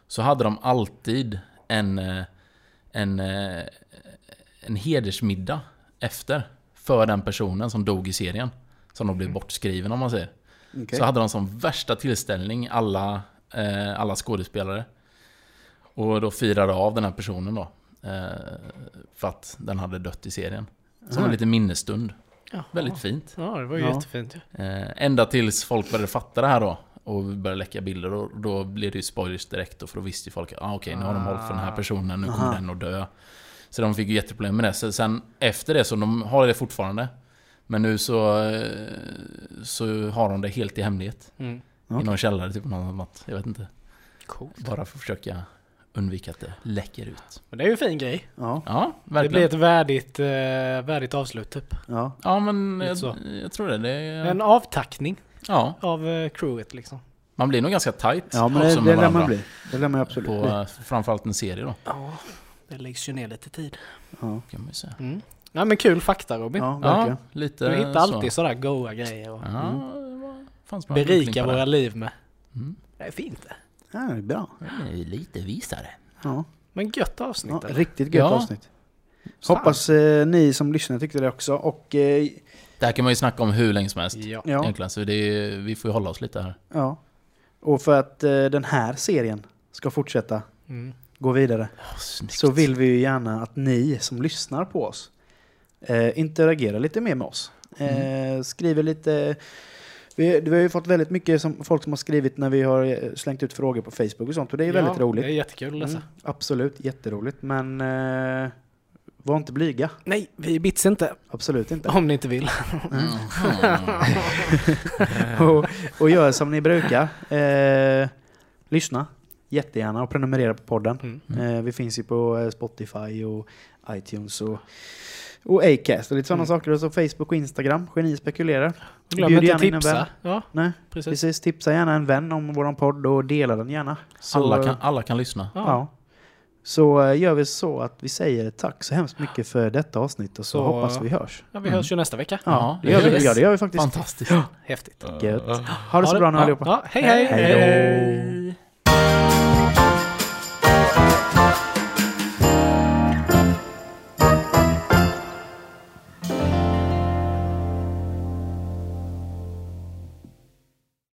så hade de alltid en, eh, en, eh, en hedersmiddag efter. För den personen som dog i serien. Som då blev bortskriven om man säger. Okej. Så hade de som värsta tillställning, alla, alla skådespelare. Och då firade av den här personen då. För att den hade dött i serien. Som en liten minnesstund. Jaha. Väldigt fint. Ja, det var ju Ja. jättefint ju. Eh, ända tills folk började fatta det här då. Och började läcka bilder. Och då blev det ju spoilers direkt. då, För då visste ju folk att ah, okej, nu har de hållit för den här personen. Nu kommer Aha. den att dö. Så de fick ju jätteproblem med det. Så sen efter det så de har det fortfarande. Men nu så, eh, så har de det helt i hemlighet. Mm. I någon källare, typ något. Jag vet inte. Coolt. Bara för att försöka undvika att det läcker ut. Men det är ju en fin grej. Ja. Ja, Det verkligen. blir ett värdigt, eh, värdigt avslut typ. Ja. Ja, men jag, så. jag tror det. det är, En avtackning ja, av eh, crewet liksom. man blir nog ganska tight Ja, men det, det lär man bli. Det lär man absolut På bli. eh, framförallt en serie då, Ja, det läggs ju ner lite tid. Ja. kan man ju säga. Mm. Ja men kul fakta Robin. ja, verkligen. Ja, lite Du hittar så. alltid sådär goa grejer och Ja, det bra berika våra det. liv med. Mm. Det är fint det. Ja, det är bra. Det är Lite visare. Ja. Men gött avsnitt Ja, eller? riktigt gött Ja. avsnitt. Hoppas eh, ni som lyssnar tyckte det också. Och eh, Det här kan man ju snacka om hur länge som helst. Ja. Egentligen, så det är, vi får ju hålla oss lite här. ja. Och för att eh, den här serien ska fortsätta Mm. gå vidare Oh, så vill vi ju gärna att ni som lyssnar på oss eh, interagerar lite mer med oss. Eh, skriver lite... Vi, vi har ju fått väldigt mycket som, folk som har skrivit när vi har eh, slängt ut frågor på Facebook och sånt och det är väldigt ja, roligt. Det är jättekul att läsa. Mm, absolut, jätteroligt. Men eh, var inte blyga. Nej, vi bits inte. Absolut inte. Om ni inte vill. Mm. och, och gör som ni brukar. Eh, lyssna. jättegärna och prenumerera på podden. Mm. Eh, vi finns ju på eh, Spotify och iTunes och, och Acast och lite sådana saker. Och så Facebook och Instagram. Geni spekulerar. Glöm Bjud inte en tipsa. vän. Ja, Nej, precis. precis. Tipsa gärna en vän om våran podd och dela den gärna. Så, Alla kan, alla kan lyssna. Ja. Ja. Så eh, gör vi så att vi säger tack så hemskt mycket för detta avsnitt och så, Så- hoppas vi hörs. Ja, vi hörs ju nästa vecka. Ja, Ja, det gör vi, ja, det gör vi faktiskt. Fantastiskt. Häftigt. Gött. Ha det så bra nu ja. allihopa. Ja, hej hej! Hej då. Hej.